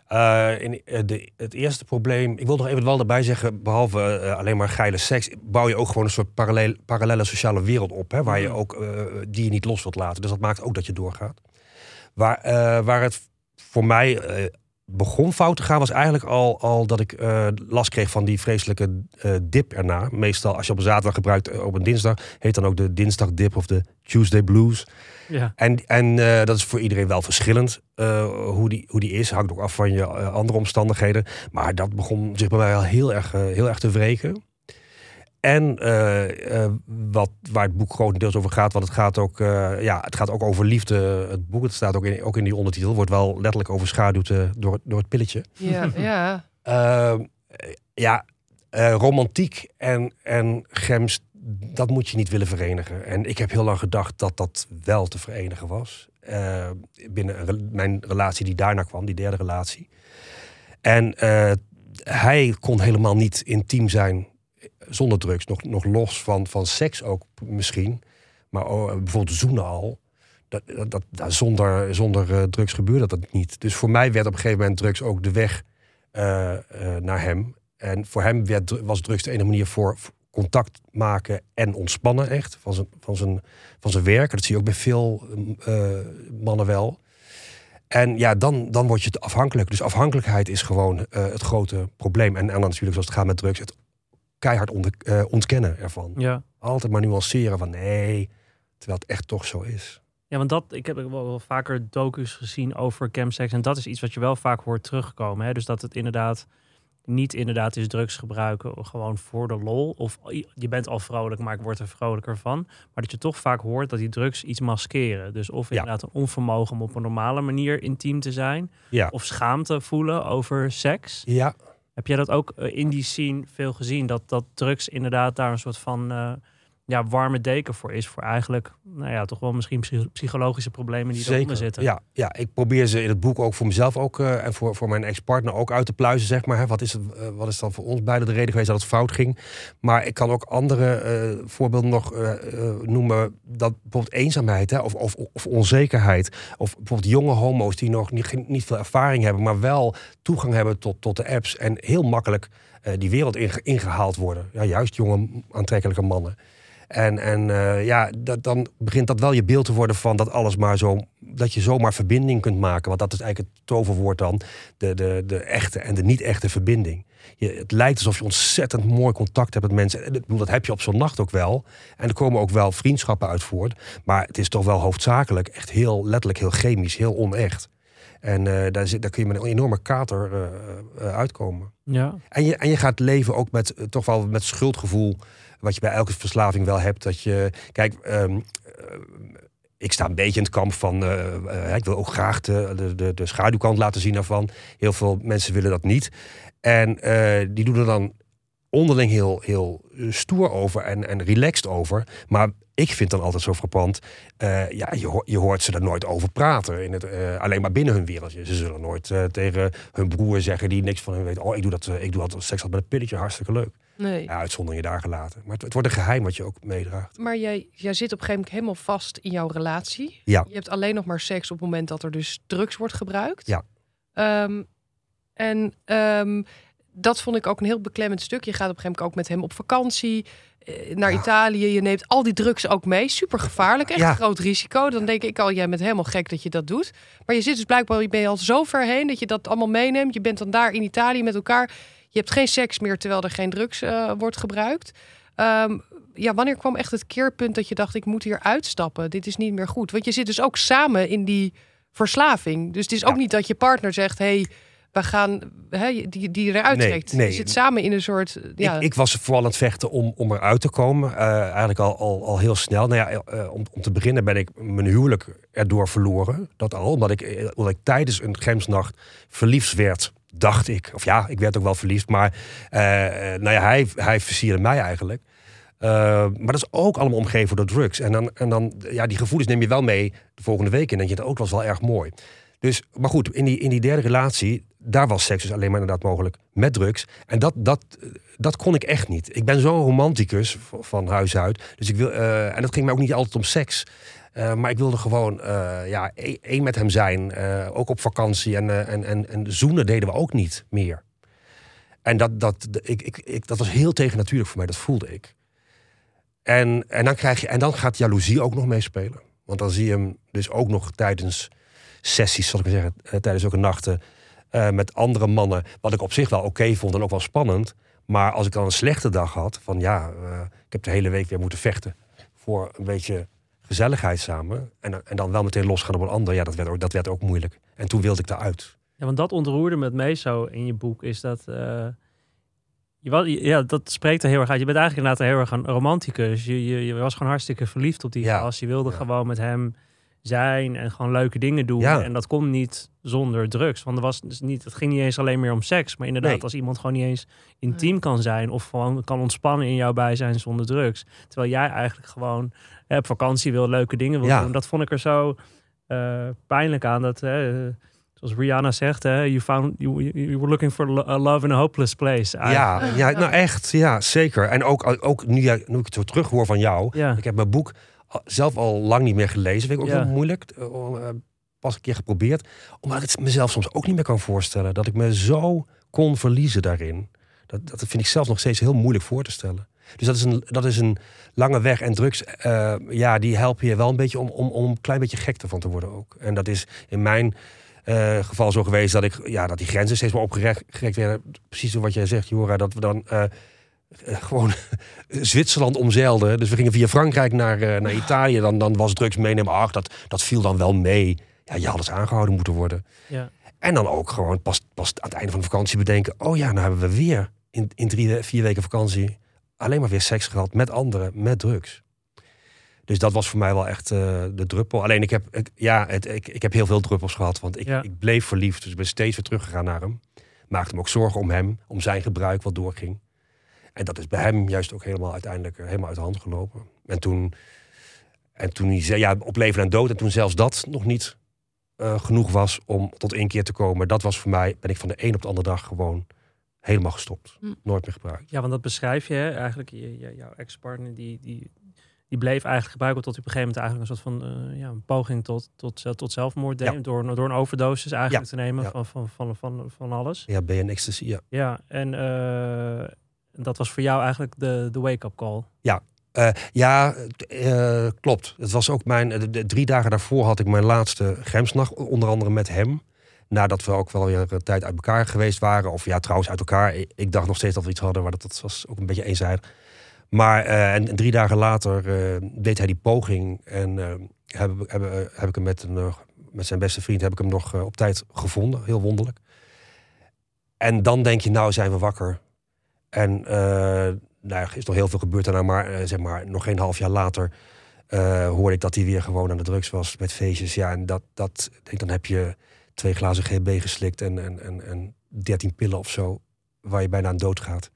Eh, in, eh, de, het eerste probleem, ik wil nog even wel erbij zeggen, behalve eh, alleen maar geile seks, bouw je ook gewoon een soort parallel, parallele sociale wereld op, hè, waar je Mhm. ook die je niet los wilt laten. Dus dat maakt ook dat je doorgaat. Waar, waar het voor mij begon fout te gaan, was eigenlijk al, al dat ik eh, last kreeg van die vreselijke eh, dip erna. Meestal als je op een zaterdag gebruikt, eh, op een dinsdag, heet dan ook de dinsdagdip of de Tuesday blues. Ja. En, en dat is voor iedereen wel verschillend hoe, die, hoe die is. Hangt ook af van je andere omstandigheden. Maar dat begon zich bij mij al heel erg, heel erg te wreken. En eh, eh, wat, waar het boek grotendeels over gaat, want het gaat ook, eh, ja, het gaat ook over liefde. Het boek, het staat ook in, ook in die ondertitel, wordt wel letterlijk overschaduwd door, door het pilletje. Ja, [laughs] ja. Eh, ja, romantiek en, en gems, dat moet je niet willen verenigen. En ik heb heel lang gedacht dat dat wel te verenigen was. Binnen re- mijn relatie die daarna kwam, die derde relatie. En hij kon helemaal niet intiem zijn zonder drugs. Nog, nog los van, van seks ook misschien. Maar oh, bijvoorbeeld zoenen al. Dat, dat, zonder zonder eh, drugs gebeurde dat niet. Dus voor mij werd op een gegeven moment drugs ook de weg eh, eh, naar hem. En voor hem werd, was drugs de enige manier voor contact maken en ontspannen echt. Van zijn, van zijn, van zijn werk. Dat zie je ook bij veel eh, mannen wel. En ja, dan, dan word je afhankelijk. Dus afhankelijkheid is gewoon het grote probleem. En, en dan natuurlijk, zoals het gaat met drugs, keihard onder, eh, ontkennen ervan. Ja. Altijd maar nuanceren van nee, terwijl het echt toch zo is. Ja, want dat, ik heb wel, wel vaker docu's gezien over chemsex. En dat is iets wat je wel vaak hoort terugkomen. Hè? Dus dat het inderdaad niet inderdaad is drugs gebruiken gewoon voor de lol. Of je bent al vrolijk, maar ik word er vrolijker van. Maar dat je toch vaak hoort dat die drugs iets maskeren. Dus of inderdaad een onvermogen om op een normale manier intiem te zijn. Ja. Of schaamte voelen over seks. Ja, Heb jij dat ook eh, in die scene veel gezien? Dat, dat drugs inderdaad daar een soort van eh, ja, warme deken voor is. Voor eigenlijk, nou ja, toch wel misschien psy- psychologische problemen die eronder zitten. Ja, ja, ik probeer ze in het boek ook voor mezelf ook, eh, en voor, voor mijn ex-partner ook uit te pluizen, zeg maar. Hè. Wat, is het, eh, wat is dan voor ons beide de reden geweest dat het fout ging? Maar ik kan ook andere eh, voorbeelden nog noemen. Dat bijvoorbeeld eenzaamheid hè, of, of, of onzekerheid. Of bijvoorbeeld jonge homo's die nog niet, niet veel ervaring hebben, maar wel toegang hebben tot, tot de apps. En heel makkelijk die wereld inge- ingehaald worden. Ja, juist jonge aantrekkelijke mannen. En, en eh, ja, dat, dan begint dat wel je beeld te worden van dat alles maar zo. Dat je zomaar verbinding kunt maken. Want dat is eigenlijk het toverwoord dan. De, de, de echte en de niet-echte verbinding. Je, het lijkt alsof je ontzettend mooi contact hebt met mensen. Ik bedoel, Dat heb je op zo'n nacht ook wel. En er komen ook wel vriendschappen uit voort. Maar het is toch wel hoofdzakelijk echt heel letterlijk, heel chemisch, heel onecht. En eh, daar, zit, daar kun je met een enorme kater eh, uitkomen. Ja. En je, en je gaat leven ook met toch wel met schuldgevoel. Wat je bij elke verslaving wel hebt. Dat je. Kijk, ehm, eh, ik sta een beetje in het kamp van. eh, eh, ik wil ook graag de, de, de, schaduwkant laten zien daarvan. Heel veel mensen willen dat niet. En die doen er dan onderling heel, heel stoer over en, en relaxed over. Maar ik vind dan altijd zo frappant. ja, je, je hoort ze er nooit over praten. In het, alleen maar binnen hun wereldje. Ze zullen nooit tegen hun broer zeggen die niks van hun weet. Oh, ik doe dat. ik doe altijd seks had met een pilletje. Hartstikke leuk. Nee. Ja, uitzonderingen daar gelaten. Maar het, het wordt een geheim wat je ook meedraagt. Maar jij, jij zit op een gegeven moment helemaal vast in jouw relatie. Ja. Je hebt alleen nog maar seks op het moment dat er dus drugs wordt gebruikt. Ja. Ehm, en ehm, dat vond ik ook een heel beklemmend stuk. Je gaat op een gegeven moment ook met hem op vakantie naar Ja. Italië. Je neemt al die drugs ook mee. Super gevaarlijk, echt Ja. groot risico. Dan denk ik al, jij bent helemaal gek dat je dat doet. Maar je zit dus blijkbaar, je bent al zo ver heen dat je dat allemaal meeneemt. Je bent dan daar in Italië met elkaar. Je hebt geen seks meer terwijl er geen drugs eh, wordt gebruikt. Ehm, ja, wanneer kwam echt het keerpunt dat je dacht, ik moet hier uitstappen? Dit is niet meer goed. Want je zit dus ook samen in die verslaving. Dus het is ook Ja. niet dat je partner zegt, hey, we gaan hè, die, die eruit Nee, trekt. nee. Je zit samen in een soort. Ja, Ik, ik was vooral aan het vechten om, om eruit te komen. Eh, eigenlijk al, al, al heel snel. Nou ja, eh, om, om te beginnen ben ik mijn huwelijk erdoor verloren. Dat al, omdat ik, eh, omdat ik tijdens een gemsnacht verliefd werd, dacht ik. Of ja, ik werd ook wel verliefd. Maar nou ja, hij, hij versierde mij eigenlijk. Maar dat is ook allemaal omgeven door drugs. En dan, en dan, ja, die gevoelens neem je wel mee de volgende week. En denk je, dat ook was wel erg mooi. Dus, maar goed, in die, in die derde relatie, daar was seks dus alleen maar inderdaad mogelijk met drugs. En dat, dat, dat kon ik echt niet. Ik ben zo'n romanticus van huis uit. Dus ik wil, eh, en dat ging mij ook niet altijd om seks. Eh, maar ik wilde gewoon eh, ja, e- één met hem zijn. ook op vakantie. En, en, en, en zoenen deden we ook niet meer. En dat, dat, ik, ik, ik, dat was heel tegennatuurlijk voor mij, dat voelde ik. En, en, dan krijg je, en dan gaat jaloezie ook nog meespelen. Want dan zie je hem dus ook nog tijdens sessies, zal ik maar zeggen, tijdens ook nachten eh, met andere mannen. Wat ik op zich wel oké vond en ook wel spannend. Maar als ik dan een slechte dag had, van ja, eh, ik heb de hele week weer moeten vechten voor een beetje gezelligheid samen. En, dan- en dan wel meteen losgaan op een ander, ja, dat werd, ook, dat werd ook moeilijk. En toen wilde ik daaruit. Ja, want dat ontroerde me meest zo in je boek, is dat... eh, je, wa- ja, dat spreekt er heel erg uit. Je bent eigenlijk inderdaad heel erg een romanticus. Je, je, je was gewoon hartstikke verliefd op die Ja. gast. Je wilde Ja. gewoon met hem zijn en gewoon leuke dingen doen. Ja. En dat kon niet zonder drugs. Want er was dus niet, het ging niet eens alleen meer om seks. Maar inderdaad, Nee. als iemand gewoon niet eens intiem kan zijn... of gewoon kan ontspannen in jouw bijzijn zonder drugs. Terwijl jij eigenlijk gewoon hè, op vakantie wil, leuke dingen wil Ja. doen. Dat vond ik er zo eh, pijnlijk aan. Dat, hè, zoals Rihanna zegt, hè, you, found, you, were looking for a love in a hopeless place. Ja, ja, [laughs] nou echt, ja, zeker. En ook, ook nu, jij- nu ik het zo terug hoor van jou. Ja. Ik heb mijn boek zelf al lang niet meer gelezen. Vind ik ook Ja. heel moeilijk. eh, eh, Pas een keer geprobeerd. Omdat ik het mezelf soms ook niet meer kan voorstellen. Dat ik me zo kon verliezen daarin. Dat, dat vind ik zelf nog steeds heel moeilijk voor te stellen. Dus dat is een, dat is een lange weg. En drugs, eh, ja, die helpen je wel een beetje om, om, om een klein beetje gek ervan te worden ook. En dat is in mijn geval zo geweest dat, ik, ja, dat die grenzen steeds meer opgerekt werden. Precies wat jij zegt, Jora. Dat we dan gewoon [laughs] Zwitserland omzeilden. Dus we gingen via Frankrijk naar, eh, naar Italië. Dan, dan was drugs meenemen. Ach, dat, dat viel dan wel mee. Ja, je had eens aangehouden moeten worden. Ja. En dan ook gewoon pas, pas aan het einde van de vakantie bedenken... oh ja, nou hebben we weer in, in drie, vier weken vakantie... alleen maar weer seks gehad met anderen, met drugs. Dus dat was voor mij wel echt uh, de druppel. Alleen ik heb, ik, ja, het, ik, ik heb heel veel druppels gehad. Want ik, Ja. ik bleef verliefd. Dus ik ben steeds weer teruggegaan naar hem. Maakte me ook zorgen om hem. Om zijn gebruik wat doorging. En dat is bij hem juist ook helemaal uiteindelijk eh, helemaal uit de hand gelopen. En toen, en toen hij zei, ja, op leven en dood. En toen zelfs dat nog niet eh, genoeg was om tot één keer te komen. Dat was voor mij, ben ik van de een op de andere dag gewoon helemaal gestopt. Hm. Nooit meer gebruikt. Ja, want dat beschrijf je hè? eigenlijk. Je, je- jouw ex-partner die, die, die bleef eigenlijk gebruiken tot hij op een gegeven moment eigenlijk een soort van eh, ja, een poging tot, tot, tot zelfmoord deed. Ja. Door, door een overdosis eigenlijk Ja. te nemen Ja. van, van, van, van, van alles. Ja, ben je een ecstasy? Ja. Ja, en dat was voor jou eigenlijk de, de wake-up call. Eh, ja, eh, klopt. Het was ook mijn. De, drie dagen daarvoor had ik mijn laatste gremsnacht, onder andere met hem. Nadat we ook wel weer een tijd uit elkaar geweest waren. Of ja, trouwens uit elkaar. Ik, dacht nog steeds dat we iets hadden, maar dat, dat was ook een beetje eenzijdig. Maar eh, en, drie dagen later deed hij die poging. En heb, heb, heb ik hem met, een, met zijn beste vriend heb ik hem nog op tijd gevonden. Heel wonderlijk. En dan denk je, nou zijn we wakker. En eh, nou, er is nog heel veel gebeurd daarna, maar eh, zeg maar nog geen half jaar later eh, hoorde ik dat hij weer gewoon aan de drugs was met feestjes. Ja, en dat, dat denk, dan heb je twee glazen GB geslikt en, en, en, en 13 pillen of zo, waar je bijna aan dood gaat.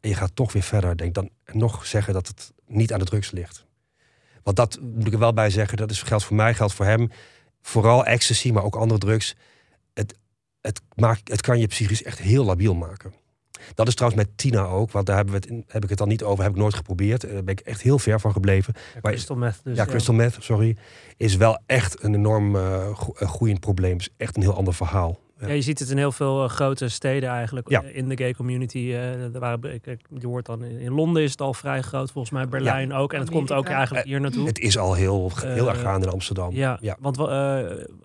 En je gaat toch weer verder. Denk dan nog zeggen dat het niet aan de drugs ligt. Want dat moet ik er wel bij zeggen, dat is geldt voor mij, geldt voor hem. Vooral ecstasy, maar ook andere drugs. Het, het, maakt, het kan je psychisch echt heel labiel maken. Dat is trouwens met Tina ook, want daar hebben we het in, heb ik het dan niet over, heb ik nooit geprobeerd. Daar ben ik echt heel ver van gebleven. Ja, Maar- crystal meth. Dus, ja, crystal meth, sorry, is wel echt een enorm eh, eh, groeiend probleem. is echt een heel ander verhaal. Ja, je ziet het in heel veel eh, grote steden eigenlijk. Ja. In de gay community. eh er waren, ik- ik- je hoort dan in Londen is het al vrij groot, volgens mij Berlijn ook. En het komt ook eigenlijk hier naartoe. Het is al heel, heel erg gaande in Amsterdam. Ja, ja. want eh,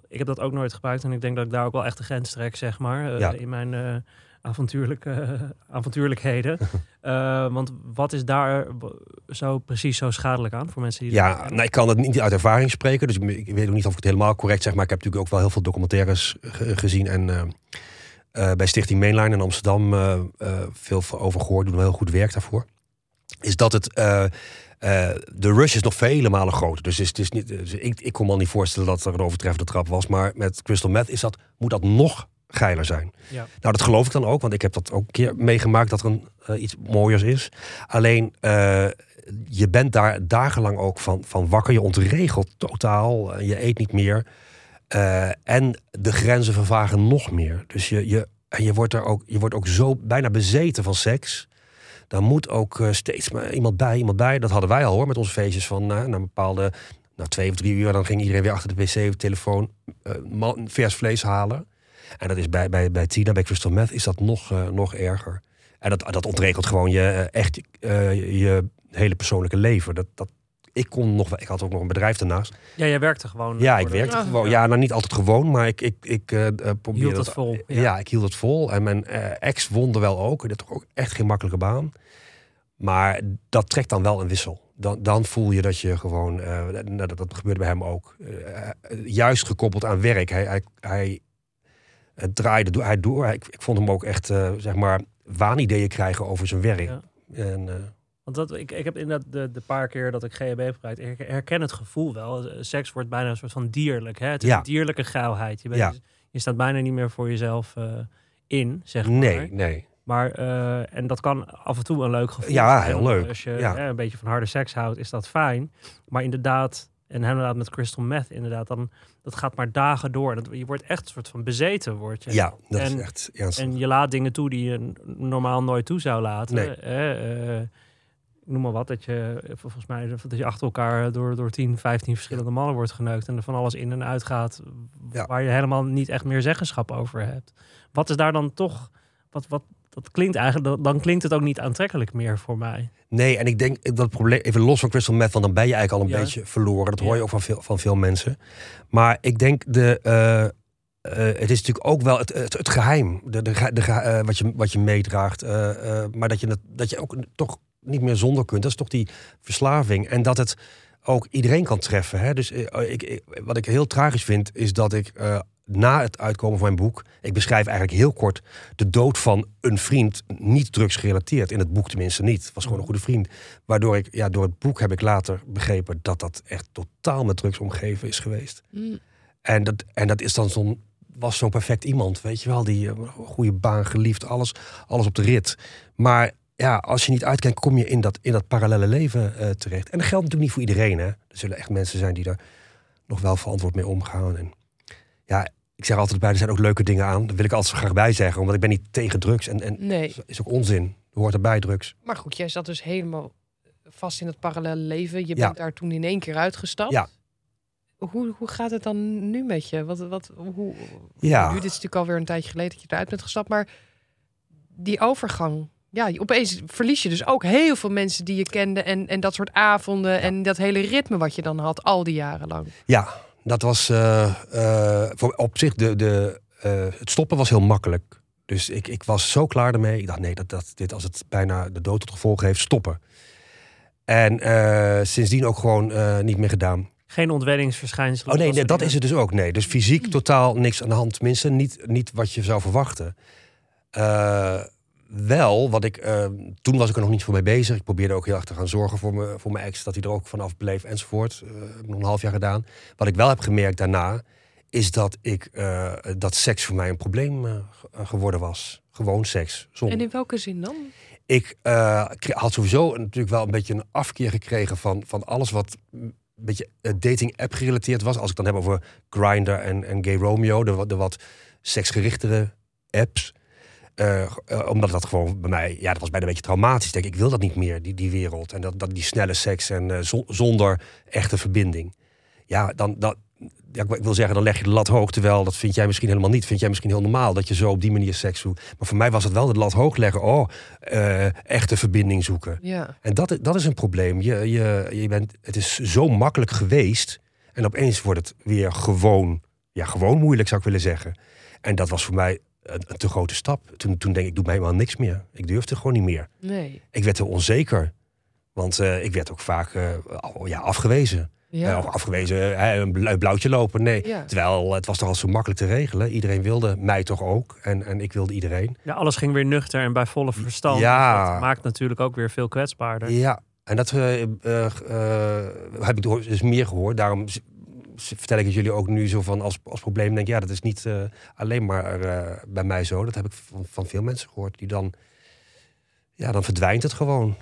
ik heb dat ook nooit gebruikt. En ik denk dat ik daar ook wel echt de grens trek, zeg maar. Ja. In mijn eh, avontuurlijke, avontuurlijkheden. [laughs] Eh, want wat is daar zo precies zo schadelijk aan voor mensen die... dat Ja, kennen? nou, ik kan het niet uit ervaring spreken. Dus ik weet ook niet of ik het helemaal correct zeg. Maar ik heb natuurlijk ook wel heel veel documentaires ge- gezien. En eh, eh, bij Stichting Mainline in Amsterdam eh, eh, veel over gehoord. Doen wel heel goed werk daarvoor. Is dat het... eh, eh, de rush is nog vele malen groter. Dus, is, het is niet, dus ik, ik kon me al niet voorstellen dat er een overtreffende trap was. Maar met crystal meth is dat, moet dat nog geiler zijn. Ja. Nou, dat geloof ik dan ook. Want ik heb dat ook een keer meegemaakt dat er een, eh, iets mooiers is. Alleen, eh, je bent daar dagenlang ook van, van wakker. Je ontregelt totaal. eh, Je eet niet meer. En de grenzen vervagen nog meer. Dus je, je, en je, wordt er ook, je wordt ook zo bijna bezeten van seks. Daar moet ook steeds maar iemand bij, iemand bij. Dat hadden wij al hoor, met onze feestjes van na, een bepaalde... Na twee of drie uur, dan ging iedereen weer achter de wc, de telefoon, vers vlees halen. En dat is bij, bij, bij Tina, bij Crystal Meth, is dat nog, eh, nog erger. En dat, dat ontregelt gewoon je, eh, echt eh, je, hele persoonlijke leven. Dat, dat, ik, kon nog, ik had ook nog een bedrijf daarnaast. ja, jij werkte gewoon. Ja, ik werkte Ja. gewoon. Ja, nou niet altijd gewoon, maar ik, ik, ik probeerde Hield het vol, Ja. ja. ik hield het vol. En mijn ex wonde wel ook. Dat toch ook echt geen makkelijke baan. Maar dat trekt dan wel een wissel. Dan, dan voel je dat je gewoon, nou, dat, dat gebeurde bij hem ook, juist gekoppeld aan werk. Hij, hij, hij eh, draaide door. Hij door. Ik, ik vond hem ook echt, eh, zeg maar, waanideeën krijgen over zijn werk. Ja. En, eh, Want dat, ik, ik heb inderdaad de, de paar keer dat ik GHB heb gebruikt, ik herken het gevoel wel. Eh, Seks wordt bijna een soort van dierlijk. Hè? Het is Ja. een dierlijke geilheid. Je, bent, Ja. je staat bijna niet meer voor jezelf in, zeg maar. nee, nee. Maar, en dat kan af en toe een leuk gevoel Ja, zijn. heel leuk. Als je Ja. een beetje van harde seks houdt, is dat fijn. Maar inderdaad, en inderdaad met crystal meth, inderdaad, dan, dat gaat maar dagen door. Dat, je wordt echt een soort van bezeten, word je. Ja, dat En- is echt ernstig. En je laat dingen toe die je normaal nooit toe zou laten. Nee. Eh, ik noem maar wat, dat je eh, volgens mij dat je achter elkaar door, door 10, 15 verschillende mannen wordt geneukt en er van alles in en uit gaat Ja. waar je helemaal niet echt meer zeggenschap over hebt. Wat is daar dan toch, wat, wat, dat klinkt eigenlijk, dan- klinkt het ook niet aantrekkelijk meer voor mij. Nee, en ik denk dat het probleem, even los van crystal meth, want dan ben je eigenlijk al een Ja. beetje verloren. Dat hoor je Ja. ook van veel, van veel mensen. Maar ik denk de. eh, eh, het is natuurlijk ook wel het, het, het geheim, de, de, de, eh, wat, je, wat je meedraagt. maar dat je, dat je ook toch niet meer zonder kunt. Dat is toch die verslaving. En dat het ook iedereen kan treffen. Hè? Dus ik, ik- wat ik heel tragisch vind, is dat ik na het uitkomen van mijn boek. Ik beschrijf eigenlijk heel kort de dood van een vriend. Niet drugsgerelateerd. In het boek tenminste niet. Het was gewoon een goede vriend. Waardoor ik, ja, door het boek heb ik later begrepen dat dat echt totaal met drugs omgeven is geweest. Mm. En dat, en dat is dan zo'n was zo'n perfect iemand, weet je wel, die eh, goede baan, geliefd, alles, alles op de rit. Maar ja, als je niet uitkijkt, kom je in dat, in dat parallele leven eh, terecht. En dat geldt natuurlijk niet voor iedereen. Hè. Er zullen echt mensen zijn die daar nog wel verantwoord mee omgaan. En ja, ik zeg altijd bij, er zijn ook leuke dingen aan. Daar wil ik altijd zo graag bij zeggen, omdat ik ben niet tegen drugs. En, en Nee. dat is ook onzin. Hoort erbij drugs. Maar goed, jij zat dus helemaal vast in het parallele leven. Je Ja. bent daar toen in één keer uitgestapt. Ja. Hoe, hoe gaat het dan nu met je? Wat, wat, hoe, Ja. Nu, dit is natuurlijk alweer een tijdje geleden dat je eruit bent gestapt. Maar die overgang. Ja, opeens verlies je dus ook heel veel mensen die je kende. En, en dat soort avonden. En dat hele ritme wat je dan had al die jaren lang. Ja, dat was eh, eh, voor, op zich de, de, eh, het stoppen was heel makkelijk. Dus ik, ik was zo klaar ermee. Ik dacht, nee, dat, dat, dit als het bijna de dood tot gevolg heeft, stoppen. En sindsdien ook gewoon niet meer gedaan. Geen ontwenningsverschijnselen. Oh nee, dat nee dat is het dus ook. Nee, dus fysiek totaal niks aan de hand. Tenminste, niet, niet wat je zou verwachten. Wel, wat ik, eh, toen was ik er nog niet voor mee bezig. Ik probeerde ook heel erg te gaan zorgen voor, me, voor mijn ex, dat hij er ook vanaf bleef enzovoort. Eh, heb nog een half jaar gedaan. Wat ik wel heb gemerkt daarna, is dat ik eh, dat seks voor mij een probleem ge- geworden was. Gewoon seks. Zonder. En in welke zin dan? Ik had sowieso natuurlijk wel een beetje een afkeer gekregen van, van alles wat een beetje dating app gerelateerd was. Als ik dan heb over Grindr en, en Gay Romeo, de, de wat seksgerichtere apps. Eh, eh, omdat dat gewoon bij mij, ja, dat was bijna een beetje traumatisch. Ik Denk, ik wil dat niet meer, die, die wereld. En dat, dat, die snelle seks en eh, zo- zonder echte verbinding. Ja, dan, dat, ja, ik wil zeggen, dan leg je de lat hoog. Terwijl dat vind jij misschien helemaal niet. Vind jij misschien heel normaal dat je zo op die manier seks doet. Maar voor mij was het wel de lat hoog leggen. Oh, echte verbinding zoeken. Ja. En dat, dat is een probleem. Je, je, je bent, het is zo makkelijk geweest. En opeens wordt het weer gewoon, ja, gewoon moeilijk zou ik willen zeggen. En dat was voor mij een, een te grote stap. Toen, toen denk ik, ik doe mij helemaal niks meer. Ik durfde gewoon niet meer. Nee. Ik werd te onzeker. Want eh, ik werd ook vaak eh, ja, afgewezen. Ja. Eh, of afgewezen, hè, een bl- een blauwtje lopen. Nee. Ja. Terwijl het was toch al zo makkelijk te regelen. Iedereen wilde mij toch ook. En, en ik wilde iedereen. Ja, alles ging weer nuchter en bij volle verstand. Ja. Dus dat maakt natuurlijk ook weer veel kwetsbaarder. Ja, en dat eh, eh, eh, heb ik door- dus meer gehoord. Daarom vertel ik het jullie ook nu zo van als, als probleem. Denk ja, dat is niet eh, alleen maar eh, bij mij zo. Dat heb ik van, van veel mensen gehoord. Die dan, ja, dan verdwijnt het gewoon.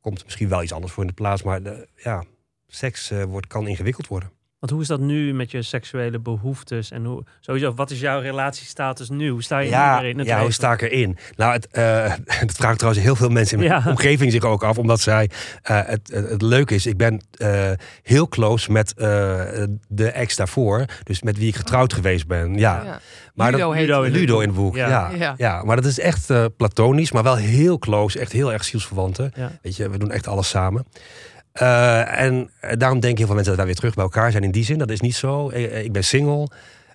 Komt misschien wel iets anders voor in de plaats. Maar ja, seks eh, wordt, kan ingewikkeld worden. Want hoe is dat nu met je seksuele behoeftes? En hoe, sowieso, wat is jouw relatiestatus nu? Hoe sta je Ja, nu weer in het ja hoe leven? sta ik erin? Nou, het, eh [laughs] dat vragen trouwens heel veel mensen in mijn Ja. omgeving zich ook af. Omdat zij, eh, het, het, het leuke is, ik ben eh, heel close met eh, de ex daarvoor. Dus met wie ik getrouwd geweest ben. Ja, Ja. Maar Ludo dat, heet Ludo in het Ludo boek. in het boek. Ja. Ja. Ja. Ja. maar dat is echt eh, platonisch, maar wel heel close. Echt heel erg zielsverwanten. Ja. Weet je, we doen echt alles samen. Eh, en eh, daarom denken heel veel mensen dat wij weer terug bij elkaar zijn. In die zin, dat is niet zo. Eh, ik ben single.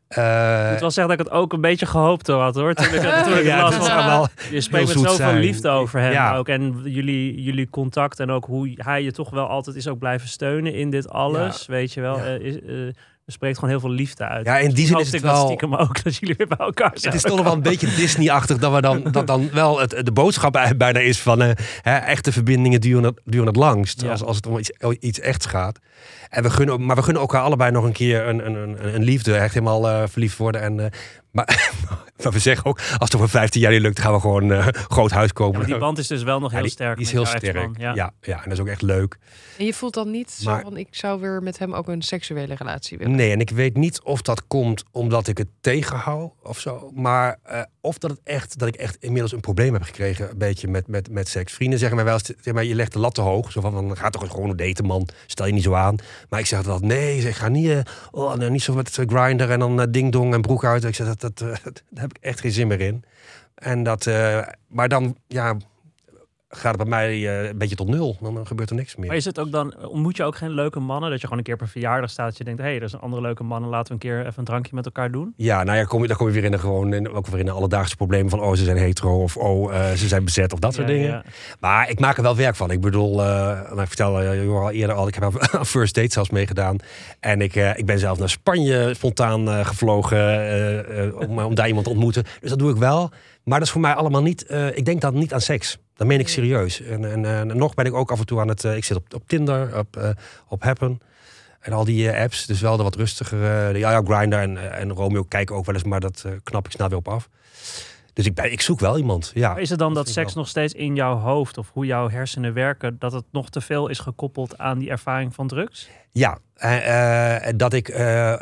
Eh, Ik moet wel zeggen dat ik het ook een beetje gehoopt had hoor. Toen ik, [laughs] ja, las, wel je spreekt met zoveel zijn. liefde over hem Ja. ook. En jullie, jullie contact en ook hoe hij je toch wel altijd is ook blijven steunen in dit alles. Weet je wel. Is, spreekt gewoon heel veel liefde uit. Ja, in die Misschien zin is het wel- stiekem ook dat jullie weer bij elkaar zijn. Het is toch nog wel een beetje [laughs] Disney-achtig dat we dan, dat dan wel het, de boodschap bij- [laughs] bijna is van eh, hè, echte verbindingen duren het, duren het langst. Ja. Als, als het om iets, iets echts gaat. En we gunnen, maar we gunnen elkaar allebei nog een keer een, een, een, een liefde. Echt helemaal eh, verliefd worden. En, eh, maar, [laughs] maar we zeggen ook, als het over 15 jaar niet lukt, gaan we gewoon eh groot huis kopen. die band is dus wel nog Ja, heel die- sterk. Die is heel sterk. Ja. Ja, en dat is ook echt leuk. En je voelt dan niet zo van, ik zou weer met hem ook een seksuele relatie willen. Nee, en ik weet niet of dat komt omdat ik het tegenhoud of zo. Maar eh, of dat, het echt, dat ik echt inmiddels een probleem heb gekregen. Een beetje met, met, met seks. Vrienden zeggen mij wel eens, zeg maar, je legt de lat te hoog. Zo van, dan gaat toch gewoon daten man. Stel je niet zo aan. Maar ik zeg altijd, nee, zeg, ga niet, eh, oh, nee, niet zo met grinder en dan ding dong en broek uit. Ik zeg, dat, dat, eh, [laughs] daar heb ik echt geen zin meer in. En dat, eh, maar dan, ja, gaat het bij mij eh, een beetje tot nul. Dan gebeurt er niks meer. Maar is het ook dan, ontmoet je ook geen leuke mannen? Dat je gewoon een keer per verjaardag staat. Dat je denkt, hé, hey, er een andere leuke man. en Laten we een keer even een drankje met elkaar doen. Ja, nou ja, kom je, dan kom je weer in de gewoon in, ook weer in de alledaagse problemen van oh, ze zijn hetero of oh, eh, ze zijn bezet of dat soort dingen. ja. Maar ik maak er wel werk van. Ik bedoel, nou, ik vertel je al eerder al, ik heb [laughs] aan first date zelfs meegedaan. En ik, ik ben zelf naar Spanje spontaan gevlogen om, om daar iemand te ontmoeten. Dus dat doe ik wel. Maar dat is voor mij allemaal niet, ik denk dan niet aan seks. Dat meen ik serieus. En, en, en nog ben ik ook af en toe aan het, eh, ik zit op, op Tinder, op, eh, op Happen. En al die eh, apps, dus wel de wat rustigere. ja, ja, Grindr en, eh, en Romeo kijken ook wel eens, maar dat eh, knap ik snel weer op af. Dus ik, ben, ik zoek wel iemand. Ja. Is het dan dat seks nog steeds in jouw hoofd of hoe jouw hersenen werken, dat het nog te veel is gekoppeld aan die ervaring van drugs? Ja, eh, eh, dat ik eh,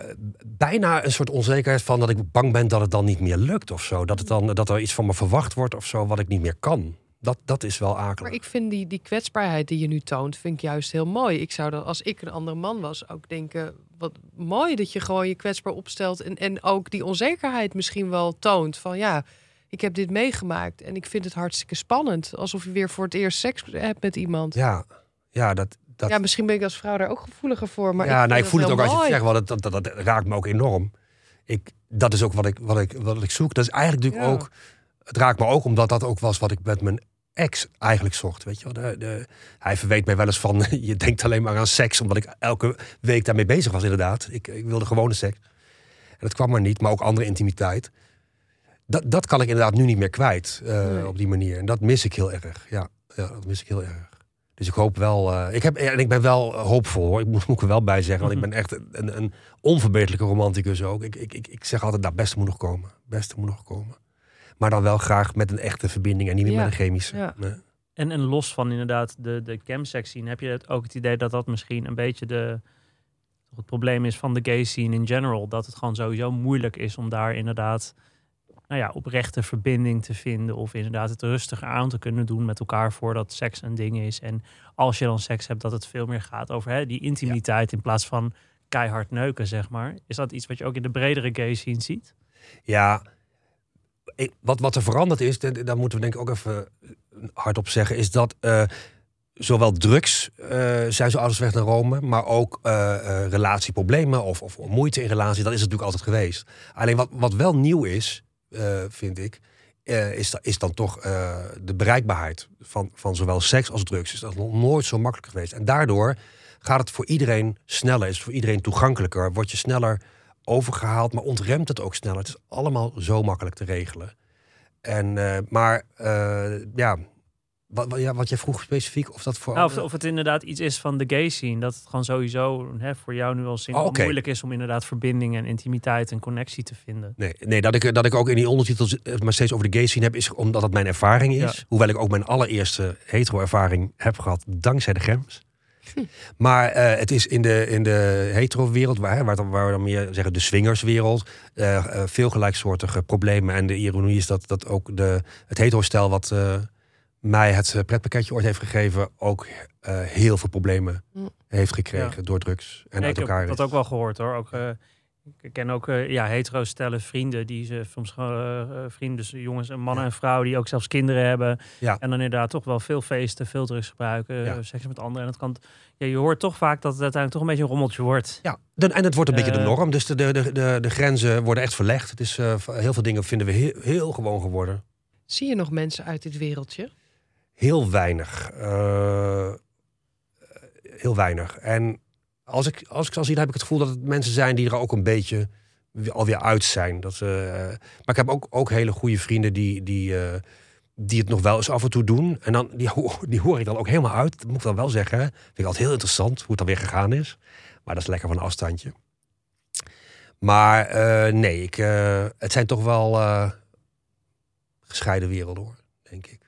bijna een soort onzekerheid van dat ik bang ben dat het dan niet meer lukt of zo. Dat, het dan, dat er iets van me verwacht wordt of zo wat ik niet meer kan. Dat, dat is wel akelig. Maar ik vind die, die kwetsbaarheid die je nu toont, vind ik juist heel mooi. Ik zou dan, als ik een andere man was, ook denken... wat mooi dat je gewoon je kwetsbaar opstelt... en, en ook die onzekerheid misschien wel toont. Van ja, ik heb dit meegemaakt en ik vind het hartstikke spannend. Alsof je weer voor het eerst seks hebt met iemand. Ja, Ja, ja dat, dat, misschien ben ik als vrouw daar ook gevoeliger voor. Maar ja, ik, nou, ik voel het ook als je het zegt, want dat, dat, dat raakt me ook enorm. Ik, dat is ook wat ik, wat, ik, wat ik zoek. Dat is eigenlijk natuurlijk Ja. ook. Het raakt me ook omdat dat ook was wat ik met mijn ex eigenlijk zocht. Weet je wel? De, de, hij verweet mij wel eens van. [laughs] Je denkt alleen maar aan seks, omdat ik elke week daarmee bezig was, inderdaad. Ik, ik wilde gewone seks. En dat kwam maar niet, maar ook andere intimiteit. Dat, dat kan ik inderdaad nu niet meer kwijt eh, Nee. op die manier. En dat mis ik heel erg. Ja, ja dat mis ik heel erg. Dus ik hoop wel. eh, ik, heb, en ik ben wel hoopvol hoor. Ik moet, moet ik er wel bij zeggen. Want ik ben echt een, een onverbeterlijke romanticus ook. Ik, ik, ik, zeg altijd: nou, beste moet nog komen. Beste moet nog komen. Maar dan wel graag met een echte verbinding en niet meer Ja, met een chemische. ja. Nee. En, en los van inderdaad de, de chemsex scene, heb je het ook het idee dat dat misschien een beetje de, het probleem is van de gay scene in general? Dat het gewoon sowieso moeilijk is om daar inderdaad nou ja, oprechte verbinding te vinden. Of inderdaad het rustiger aan te kunnen doen met elkaar voordat seks een ding is. En als je dan seks hebt, dat het veel meer gaat over hè, die intimiteit in plaats van keihard neuken, zeg maar. Is dat iets wat je ook in de bredere gay scene ziet? Ja, wat, wat er veranderd is, daar moeten we denk ik ook even hardop zeggen, is dat eh, zowel drugs eh, zijn zo ouders weg naar Rome, maar ook eh, eh, relatieproblemen of, of moeite in relatie, dat is het natuurlijk altijd geweest. Alleen wat, wat wel nieuw is, eh, vind ik, eh, is, is dan toch eh, de bereikbaarheid van, van zowel seks als drugs. Is dat nog nooit zo makkelijk geweest. En daardoor gaat het voor iedereen sneller, is voor iedereen toegankelijker, word je sneller overgehaald, maar ontremt het ook sneller. Het is allemaal zo makkelijk te regelen. En, eh, maar eh, ja, wat, wat, ja, wat jij vroeg specifiek, of dat voor. Nou, of, of het inderdaad iets is van de gay scene. Dat het gewoon sowieso hè, voor jou nu als single Oh, moeilijk is om inderdaad verbinding en intimiteit en connectie te vinden. Nee, nee dat, ik, dat ik ook in die ondertitels het maar steeds over de gay scene heb, is omdat het mijn ervaring is. Ja. Hoewel ik ook mijn allereerste hetero-ervaring heb gehad, dankzij de Gems. [laughs] Maar eh, het is in de, in de hetero-wereld, waar, waar, we dan meer zeggen de swingerswereld, eh, eh, veel gelijksoortige problemen. En de ironie is dat, dat ook de, het hetero-stel wat mij het pretpakketje ooit heeft gegeven, ook heel veel problemen heeft gekregen door drugs en Nee, uit ik elkaar. heb dat ook wel gehoord hoor. Ook, ik ken ook eh, ja, hetero stellen vrienden die ze soms eh, eh, vrienden, dus jongens en mannen Ja. en vrouwen die ook zelfs kinderen hebben. Ja. En dan inderdaad toch wel veel feesten, veel drugs gebruiken, Ja. seks met anderen. En dat kan, ja, je hoort toch vaak dat het uiteindelijk toch een beetje een rommeltje wordt. Ja, de- en het wordt een beetje de norm. Dus de, de, de, de, de grenzen worden echt verlegd. Het is, eh, heel veel dingen vinden we heel, heel gewoon geworden. Zie je nog mensen uit dit wereldje? Heel weinig. Eh, heel weinig. En als ik, als ik zal zien, heb ik het gevoel dat het mensen zijn die er ook een beetje weer- alweer uit zijn. Dat eh, maar ik heb ook, ook hele goede vrienden die, die, eh, die het nog wel eens af en toe doen. En dan, die, [laughs] die hoor ik dan ook helemaal uit. Dat moet ik dan wel zeggen. Vind ik altijd heel interessant hoe het dan weer gegaan is. Maar dat is lekker van een afstandje. Maar eh, nee, ik, het zijn toch wel gescheiden werelden hoor, denk ik.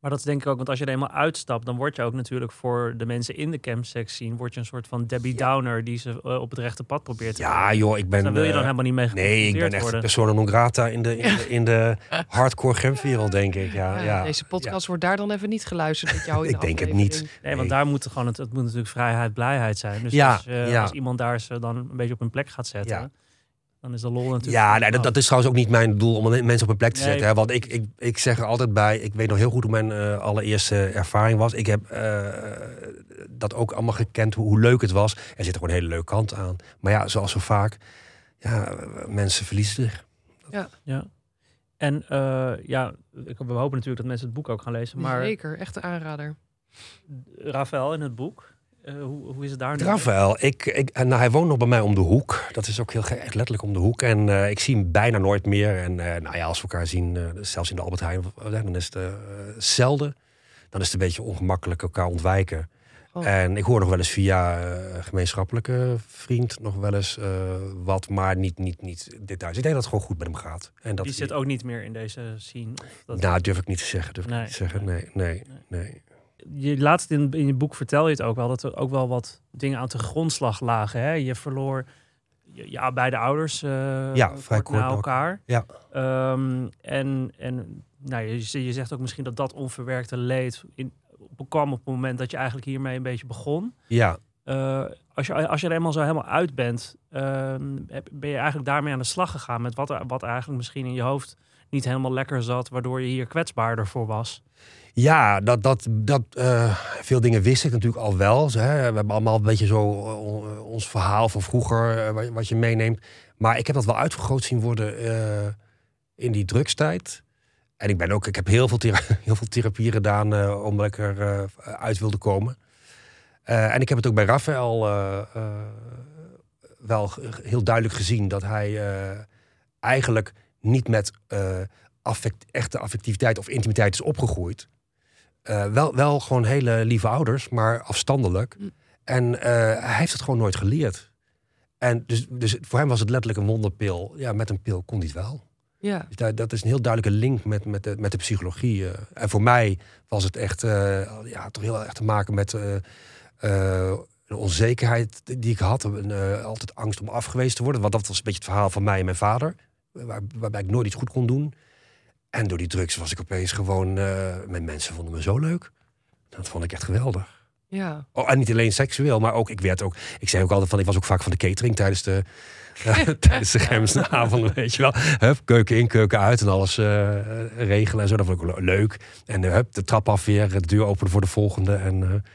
Maar dat is denk ik ook, want als je er eenmaal uitstapt, dan word je ook natuurlijk voor de mensen in de campsex zien, word je een soort van Debbie Downer die ze eh, op het rechte pad probeert te Ja joh, ik ben... Dus daar wil je dan eh, helemaal niet mee Nee, ik ben echt worden. persona non grata in de, in de, in de [laughs] hardcore gemwereld, denk ik. Ja, Ja, ja. Deze podcast wordt daar dan even niet geluisterd met jou in [laughs] Ik de denk het niet. Nee, want Nee. daar moet gewoon het, het moet natuurlijk vrijheid, blijheid zijn. Dus Ja, als, eh, ja. als iemand daar ze dan een beetje op hun plek gaat zetten, Ja. Dan is de lol natuurlijk... Ja, nee, dat, dat is trouwens ook niet mijn doel om mensen op een plek te Nee. zetten. Hè? Want ik, ik, ik zeg er altijd bij, ik weet nog heel goed hoe mijn eh, allereerste ervaring was. Ik heb eh, dat ook allemaal gekend, hoe, hoe leuk het was. Er zit gewoon een hele leuke kant aan. Maar ja, zoals zo vaak, ja, mensen verliezen zich. Ja. En eh, ja, ik, we hopen natuurlijk dat mensen het boek ook gaan lezen. Maar Zeker, echt een aanrader. Rafael in het boek, eh, hoe, hoe is het daar nu? Rafael, ik, ik, en, nou, hij woont nog bij mij om de hoek. Dat is ook heel echt letterlijk om de hoek. En eh, ik zie hem bijna nooit meer. En eh, nou ja, als we elkaar zien, eh, zelfs in de Albert Heijn, of- dan is het eh, zelden. Dan is het een beetje ongemakkelijk elkaar ontwijken. Oh. En ik hoor nog wel eens via eh, gemeenschappelijke vriend nog wel eens eh, wat, maar niet, niet, niet details. Ik denk dat het gewoon goed met hem gaat. En dat Die zit ook niet meer in deze scene. Dat... Nou, durf ik niet te zeggen. Durf ik niet te zeggen. Nee, nee, nee. Je laatst in, in je boek vertel je het ook wel dat er ook wel wat dingen aan de grondslag lagen. Hè? Je verloor je, ja, beide ouders eh, Ja, vrij kort na elkaar. Ja. Ehm, en en nou, je, je zegt ook misschien dat dat onverwerkte leed in, kwam op het moment dat je eigenlijk hiermee een beetje begon. Ja, Eh, als, je, als je er eenmaal zo helemaal uit bent, ehm, ben je eigenlijk daarmee aan de slag gegaan met wat, er, wat eigenlijk misschien in je hoofd niet helemaal lekker zat, waardoor je hier kwetsbaarder voor was. Ja, dat, dat, dat, eh, veel dingen wist ik natuurlijk al wel. Hè. We hebben allemaal een beetje zo eh, ons verhaal van vroeger, eh, wat, je meeneemt. Maar ik heb dat wel uitvergroot zien worden in die drugstijd. En ik, ben ook, ik heb heel veel, [laughs] heel veel therapie gedaan omdat ik er eh, uit wilde komen. En ik heb het ook bij Raphaël wel heel duidelijk gezien dat hij eigenlijk niet met affect, echte affectiviteit of intimiteit is opgegroeid. Eh, wel, wel gewoon hele lieve ouders, maar afstandelijk. Mm. En eh, hij heeft het gewoon nooit geleerd. En dus, dus voor hem was het letterlijk een wonderpil. Ja, met een pil kon hij het wel. Ja, Dus daar- dat is een heel duidelijke link met, met, de, met de psychologie. eh. En voor mij was het echt ja, toch heel erg te maken met een onzekerheid die ik had. Een, altijd angst om afgewezen te worden. Want dat was een beetje het verhaal van mij en mijn vader. Waar, waarbij ik nooit iets goed kon doen. En door die drugs was ik opeens gewoon... eh mijn mensen vonden me zo leuk. Dat vond ik echt geweldig. ja. Oh, en niet alleen seksueel, maar ook, ik werd ook, ik zei ook altijd van, ik was ook vaak van de catering tijdens de, [laughs] eh, tijdens de Gemsne avonden, weet je wel. Hup, keuken in, keuken uit en alles eh, regelen en zo. Dat vond ik ook leuk. En hup, de trap af weer, de deur openen voor de volgende. En eh,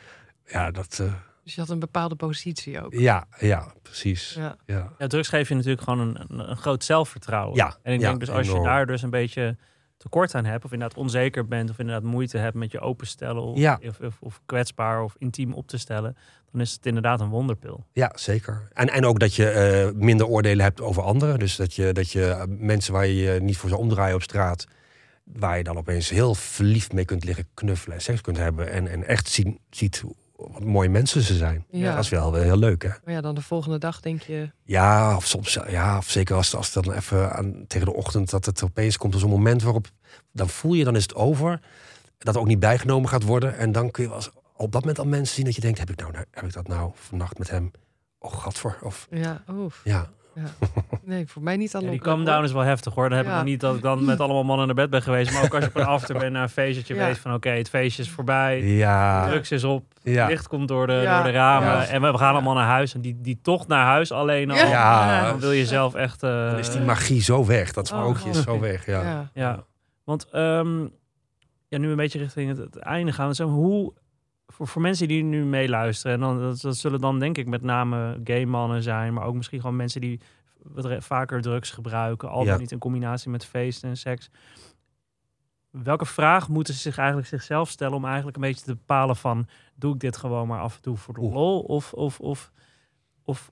ja, dat, eh, Dus je had een bepaalde positie ook. ja, ja, precies. Ja. Ja. Ja, drugs geeft je natuurlijk gewoon een, een, een groot zelfvertrouwen. Ja, en ik ja, denk dus als je daar dus een beetje tekort aan hebt, of inderdaad onzeker bent, of inderdaad moeite hebt met je openstellen, of, Ja. of, of, of kwetsbaar of intiem op te stellen, dan is het inderdaad een wonderpil. Ja, zeker. En, en ook dat je eh, minder oordelen hebt over anderen. Dus dat je, dat je eh, mensen waar je je niet voor zou omdraaien op straat... waar je dan opeens heel verliefd mee kunt liggen knuffelen... en seks kunt hebben en, en echt zien, ziet wat mooie mensen ze zijn. Ja. Dat is wel heel leuk, hè? Maar ja, dan de volgende dag denk je... Ja, of soms, ja, of zeker als, als het dan even aan, tegen de ochtend... dat het opeens komt als een moment waarop... dan voel je, dan is het over. Dat er ook niet bijgenomen gaat worden. En dan kun je wel eens op dat moment al mensen zien dat je denkt... heb ik, nou, heb ik dat nou vannacht met hem... Oh, gadver. Of Ja, oef. ja, Ja. Nee, voor mij niet Ja, die calm down is wel heftig hoor. Dan heb ik nog niet dat ik dan met allemaal mannen naar bed ben geweest. Maar ook als je op een [laughs] after bent naar een feestje, dat je weet van oké, het feestje is voorbij. ja, Drugs is op, ja. licht komt door de, Ja. door de ramen. Ja. En we gaan allemaal naar huis. En die, die tocht naar huis alleen al. Ja. Ja. Dan wil je zelf echt... eh, Dan is die magie zo weg. Dat Oh. sprookje is zo weg. Ja. Ja. Ja, want ehm, ja, nu een beetje richting het, het einde gaan. Maar, hoe, voor, voor mensen die nu meeluisteren, en dan, dat, dat zullen dan denk ik met name gay mannen zijn, maar ook misschien gewoon mensen die wat vaker drugs gebruiken, al dan Ja. niet in combinatie met feesten en seks. Welke vraag moeten ze zich eigenlijk zichzelf stellen om eigenlijk een beetje te bepalen van, doe ik dit gewoon maar af en toe voor de lol, of, of, of, of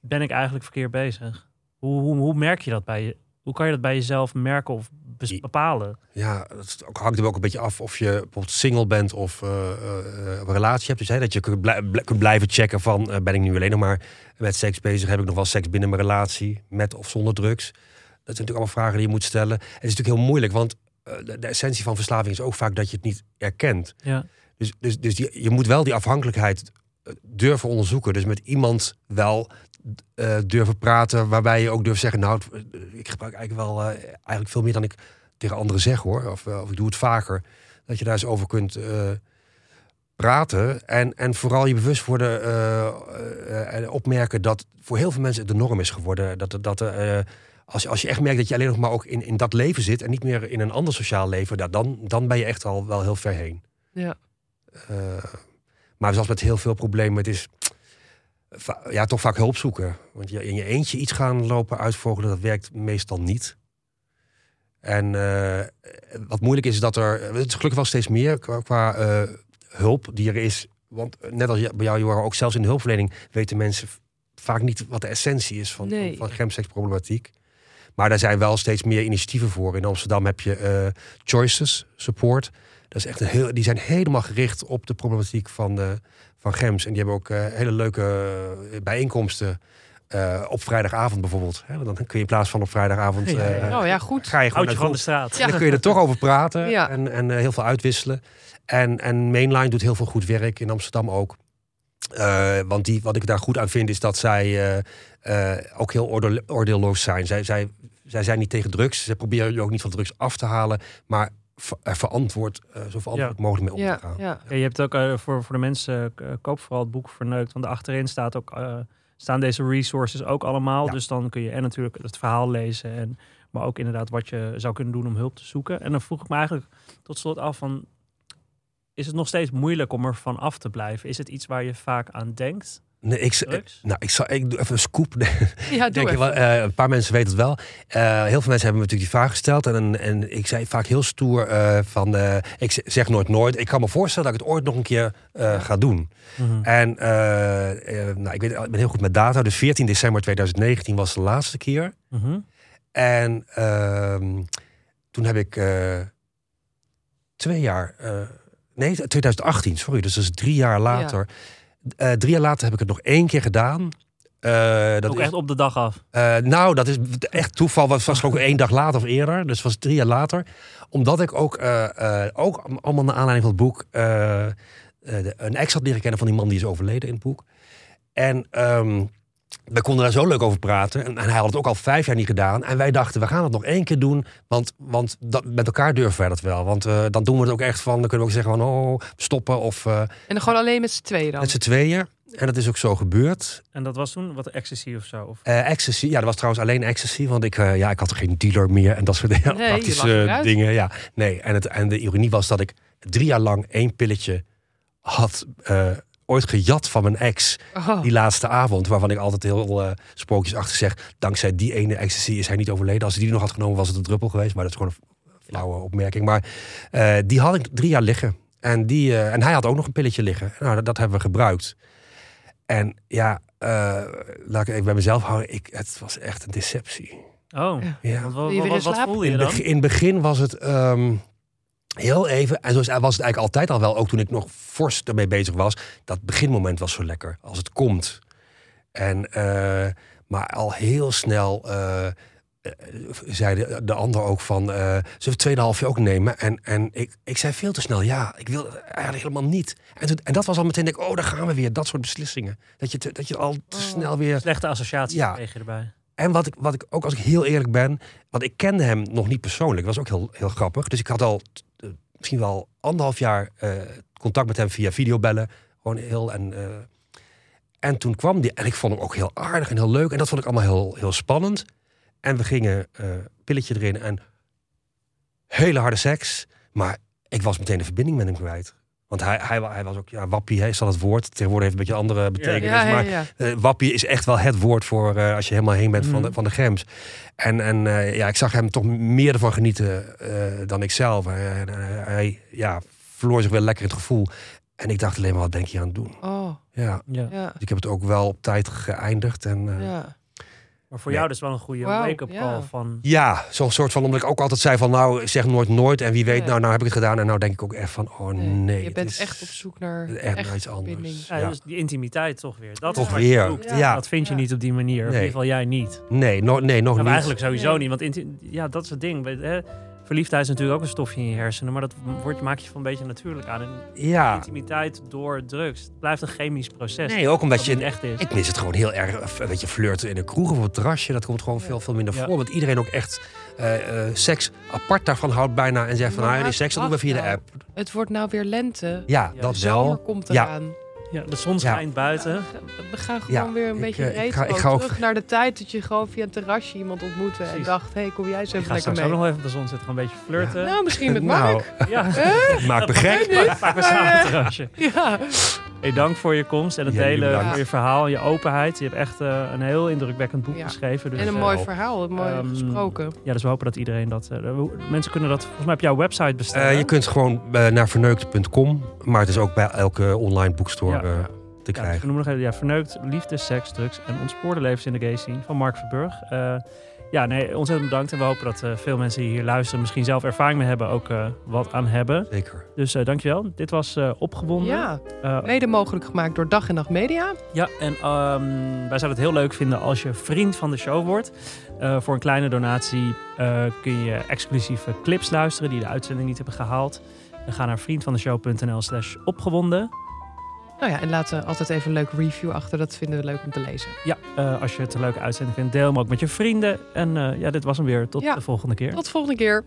ben ik eigenlijk verkeerd bezig? Hoe, hoe, hoe merk je dat bij je? Hoe kan je dat bij jezelf merken of bepalen? Ja, ook, hangt er ook een beetje af of je bijvoorbeeld single bent of eh, eh, een relatie hebt. Dus hè, dat je kunt, blij- bl- kunt blijven checken van eh, ben ik nu alleen nog maar met seks bezig? Heb ik nog wel seks binnen mijn relatie? Met of zonder drugs? Dat zijn natuurlijk allemaal vragen die je moet stellen. Het is natuurlijk heel moeilijk, want eh, de, de essentie van verslaving is ook vaak dat je het niet erkent. Ja. Dus, dus, dus die, je moet wel die afhankelijkheid eh, durven onderzoeken. Dus met iemand wel eh, durven praten, waarbij je ook durft zeggen: Nou, eh, ik gebruik eigenlijk wel eh, eigenlijk veel meer dan ik tegen anderen zeg hoor. Of, of ik doe het vaker. Dat je daar eens over kunt, praten. En, en vooral je bewust worden en opmerken dat voor heel veel mensen het de norm is geworden. Dat, dat, als, je- als je echt merkt dat je alleen nog maar ook in, in dat leven zit en niet meer in een ander sociaal leven, nou, dan, dan ben je echt al wel heel ver heen. Ja. Maar zoals met heel veel problemen, het is ja, toch vaak hulp zoeken. Want je, in je eentje iets gaan lopen uitvogelen, dat werkt meestal niet. En eh, wat moeilijk is, is dat er... Het is gelukkig wel steeds meer qua, qua, eh, hulp die er is. Want net als bij jou, Johan, ook zelfs in de hulpverlening... weten mensen vaak niet wat de essentie is van, Nee. van, gemseksproblematiek. Maar daar zijn wel steeds meer initiatieven voor. In Amsterdam heb je eh, Choices Support. Dat is echt een heel, die zijn helemaal gericht op de problematiek van, eh, van gems. En die hebben ook eh, hele leuke eh, bijeenkomsten eh, op vrijdagavond bijvoorbeeld. Hè, want dan kun je in plaats van op vrijdagavond... Eh, ja. Oh ja, goed. ga je gewoon van de straat. Ja. Dan kun je er toch over praten Ja. en, en heel veel uitwisselen. En, en Mainline doet heel veel goed werk in Amsterdam ook. Eh, want die, wat ik daar goed aan vind is dat zij eh, eh, ook heel oordeel- oordeelloos zijn. Zij, zij, zij zijn niet tegen drugs. Ze proberen je ook niet van drugs af te halen. Maar verantwoord, eh, zo verantwoord mogelijk mee om Ja, te gaan. ja. Ja, je hebt ook eh, voor, voor de mensen, eh, koop vooral het boek Verneukt. Want achterin staat ook, eh, staan deze resources ook allemaal. Ja. Dus dan kun je en natuurlijk het verhaal lezen. En, maar ook inderdaad wat je zou kunnen doen om hulp te zoeken. En dan vroeg ik me eigenlijk tot slot af van... Is het nog steeds moeilijk om er van af te blijven? Is het iets waar je vaak aan denkt? Nee, ik, Drugs? nou, ik, zal, ik doe even een scoop. [laughs] Ja, doe even. wel, eh, een paar mensen weten het wel. Eh, heel veel mensen hebben me natuurlijk die vraag gesteld. En, en ik zei vaak heel stoer eh, van... ik zeg nooit nooit. Ik kan me voorstellen dat ik het ooit nog een keer ga doen. En eh, eh, nou, ik, weet, ik ben heel goed met data. Dus 14 december 2019 was de laatste keer. Mhm. En ehm, toen heb ik twee jaar... nee, 2018, sorry. Dus dat is drie jaar later. Eh, drie jaar later heb ik het nog één keer gedaan. Eh, dat ook is, echt op de dag af. eh, nou, dat is echt toeval. Het was ook één dag later of eerder. Dus het was drie jaar later. Omdat ik ook, ook allemaal naar aanleiding van het boek... de- een ex had leren kennen van die man die is overleden in het boek. En ehm we konden daar zo leuk over praten. En, en hij had het ook al vijf jaar niet gedaan. En wij dachten, we gaan het nog één keer doen. Want, want dat, met elkaar durven wij dat wel. Want eh, dan doen we het ook echt van... Dan kunnen we ook zeggen van, oh, stoppen. Of eh, En dan gewoon alleen met z'n tweeën dan. met z'n tweeën. En dat is ook zo gebeurd. En dat was toen wat ecstasy of zo? Of? Eh, ecstasy, ja, dat was trouwens alleen ecstasy, want ik, eh, ja, ik had er geen dealer meer en dat soort Nee, [laughs] lag praktische dingen. Ja, nee. En, het, en de ironie was dat ik drie jaar lang één pilletje had eh, ooit gejat van mijn ex Oh. die laatste avond, waarvan ik altijd heel eh sprookjesachtig zeg, dankzij die ene ecstasy is hij niet overleden. Als hij die nog had genomen, was het een druppel geweest, maar dat is gewoon een flauwe opmerking. Maar eh, die had ik drie jaar liggen. En, die, eh, en hij had ook nog een pilletje liggen. Nou, dat, dat hebben we gebruikt. En ja, eh, laat ik even bij mezelf houden. Ik, het was echt een deceptie. Oh, Ja. Wil wat, voelde je dan? in het begin was het ehm, heel even, en zo was het eigenlijk altijd al wel, ook toen ik nog fors ermee bezig was, dat beginmoment was zo lekker, als het komt. En, eh, maar al heel snel eh, zei de, de ander ook van, eh zullen we halfje ook nemen? En, en ik, ik zei veel te snel, ja, ik wil eigenlijk helemaal niet. En, toen, en dat was al meteen, denk ik, oh, daar gaan we weer, dat soort beslissingen. Dat je, te- dat je al te Oh. snel weer... Slechte associaties Ja. kreeg je erbij. En wat ik, wat ik ook als ik heel eerlijk ben, want ik kende hem nog niet persoonlijk, dat was ook heel, heel grappig. Dus ik had al misschien wel anderhalf jaar eh, contact met hem via videobellen. Gewoon heel en. eh, en toen kwam die, en ik vond hem ook heel aardig en heel leuk. En dat vond ik allemaal heel, heel spannend. En we gingen eh pilletje erin en hele harde seks. Maar ik was meteen de verbinding met hem kwijt. Want hij, hij, wa- hij was ook, ja, wappie, hè, is dat het woord. Tegenwoordig heeft het een beetje andere betekenis. ja, ja, maar ja. eh, wappie is echt wel het woord voor eh, als je helemaal heen bent van, de, Mhm. van de gems. En, en eh, ja, ik zag hem toch meer ervan genieten eh, dan ik zelf. En, hij ja, verloor zich wel lekker in het gevoel. En ik dacht alleen maar, wat ik hier aan het doen? Oh, Ja, Ja. ja. dus ik heb het ook wel op tijd geëindigd. En, eh, ja. Ja. Maar voor Nee. jou dus wel een goede wake-up ja. call van... zo'n soort van, omdat ik ook altijd zei van, nou, zeg nooit nooit. En wie weet, Nee. nou, nou heb ik het gedaan. En nou denk ik ook echt van, oh nee. je het bent is echt op zoek naar echt echt naar iets anders. Ja, Ja. Dus die intimiteit toch weer. Dat Toch je weer, zoekt. ja. Dat vind je Ja. niet op die manier. Of in Nee. ieder geval jij niet. Nee, no, nee nog Nou, niet. eigenlijk sowieso Nee. niet. Want inti- ja, dat is het ding. Hè? Verliefdheid is natuurlijk ook een stofje in je hersenen. Maar dat wordt, maak je van een beetje natuurlijk aan. En Ja. intimiteit door drugs. Het blijft een chemisch proces. Nee, ook omdat dat je... niet echt is. Ik mis het gewoon heel erg. Een beetje flirten in een kroeg of op het terrasje. Dat komt gewoon veel, veel minder Ja. voor. Want iedereen ook echt eh, eh, seks apart daarvan houdt bijna. En zegt van, nou, die seks dat doen we via de app. Het wordt nou weer lente. Ja, Ja, dat De zomer wel. komt eraan. Ja, de zon schijnt buiten. We gaan gewoon Ja, weer een ik, beetje eh, ik retro ga- ik ga ook- terug naar de tijd dat je gewoon via een terrasje iemand ontmoette en Precies. dacht, hé, hey, kom jij eens Ik even ga lekker straks mee. ook nog even op de zon zitten. Gaan een beetje flirten. Nou, misschien met Nou, Mark. Ja, maak me gek. Maak- we samen een terrasje. Ja. Hey, dank voor je komst en het Ja, delen, bedankt. voor je verhaal, je openheid. Je hebt echt eh, een heel indrukwekkend boek Ja. geschreven. Dus, En een eh, mooi verhaal, mooi Ehm, gesproken. Ja, dus we hopen dat iedereen dat... eh, hoe- mensen kunnen dat volgens mij op jouw website bestellen. Je kunt gewoon naar verneukt.com. Maar het is ook bij elke online boekstore Ja. te Ja, dus krijgen. we noemen nog even, ja, Verneukt, Liefde, Seks, Drugs en Ontspoorde Levens in de Gay Scene van Mark Verburg. Ja, nee, ontzettend bedankt. En we hopen dat eh, veel mensen die hier luisteren misschien zelf ervaring mee hebben, ook eh, wat aan hebben. Zeker. Dus eh, dankjewel. Dit was eh, Opgewonden. Ja, mede mogelijk gemaakt door Dag en Nacht Media. Ja, en ehm, wij zouden het heel leuk vinden als je vriend van de show wordt. Eh, voor een kleine donatie eh, kun je exclusieve clips luisteren die de uitzending niet hebben gehaald. Dan ga naar vriendvandeshow.nl slash opgewonden. Nou ja, en laat altijd even een leuke review achter. Dat vinden we leuk om te lezen. Ja, eh, als je het een leuke uitzending vindt, deel hem ook met je vrienden. En eh, ja, dit was hem weer. Tot Ja. de volgende keer. Tot de volgende keer.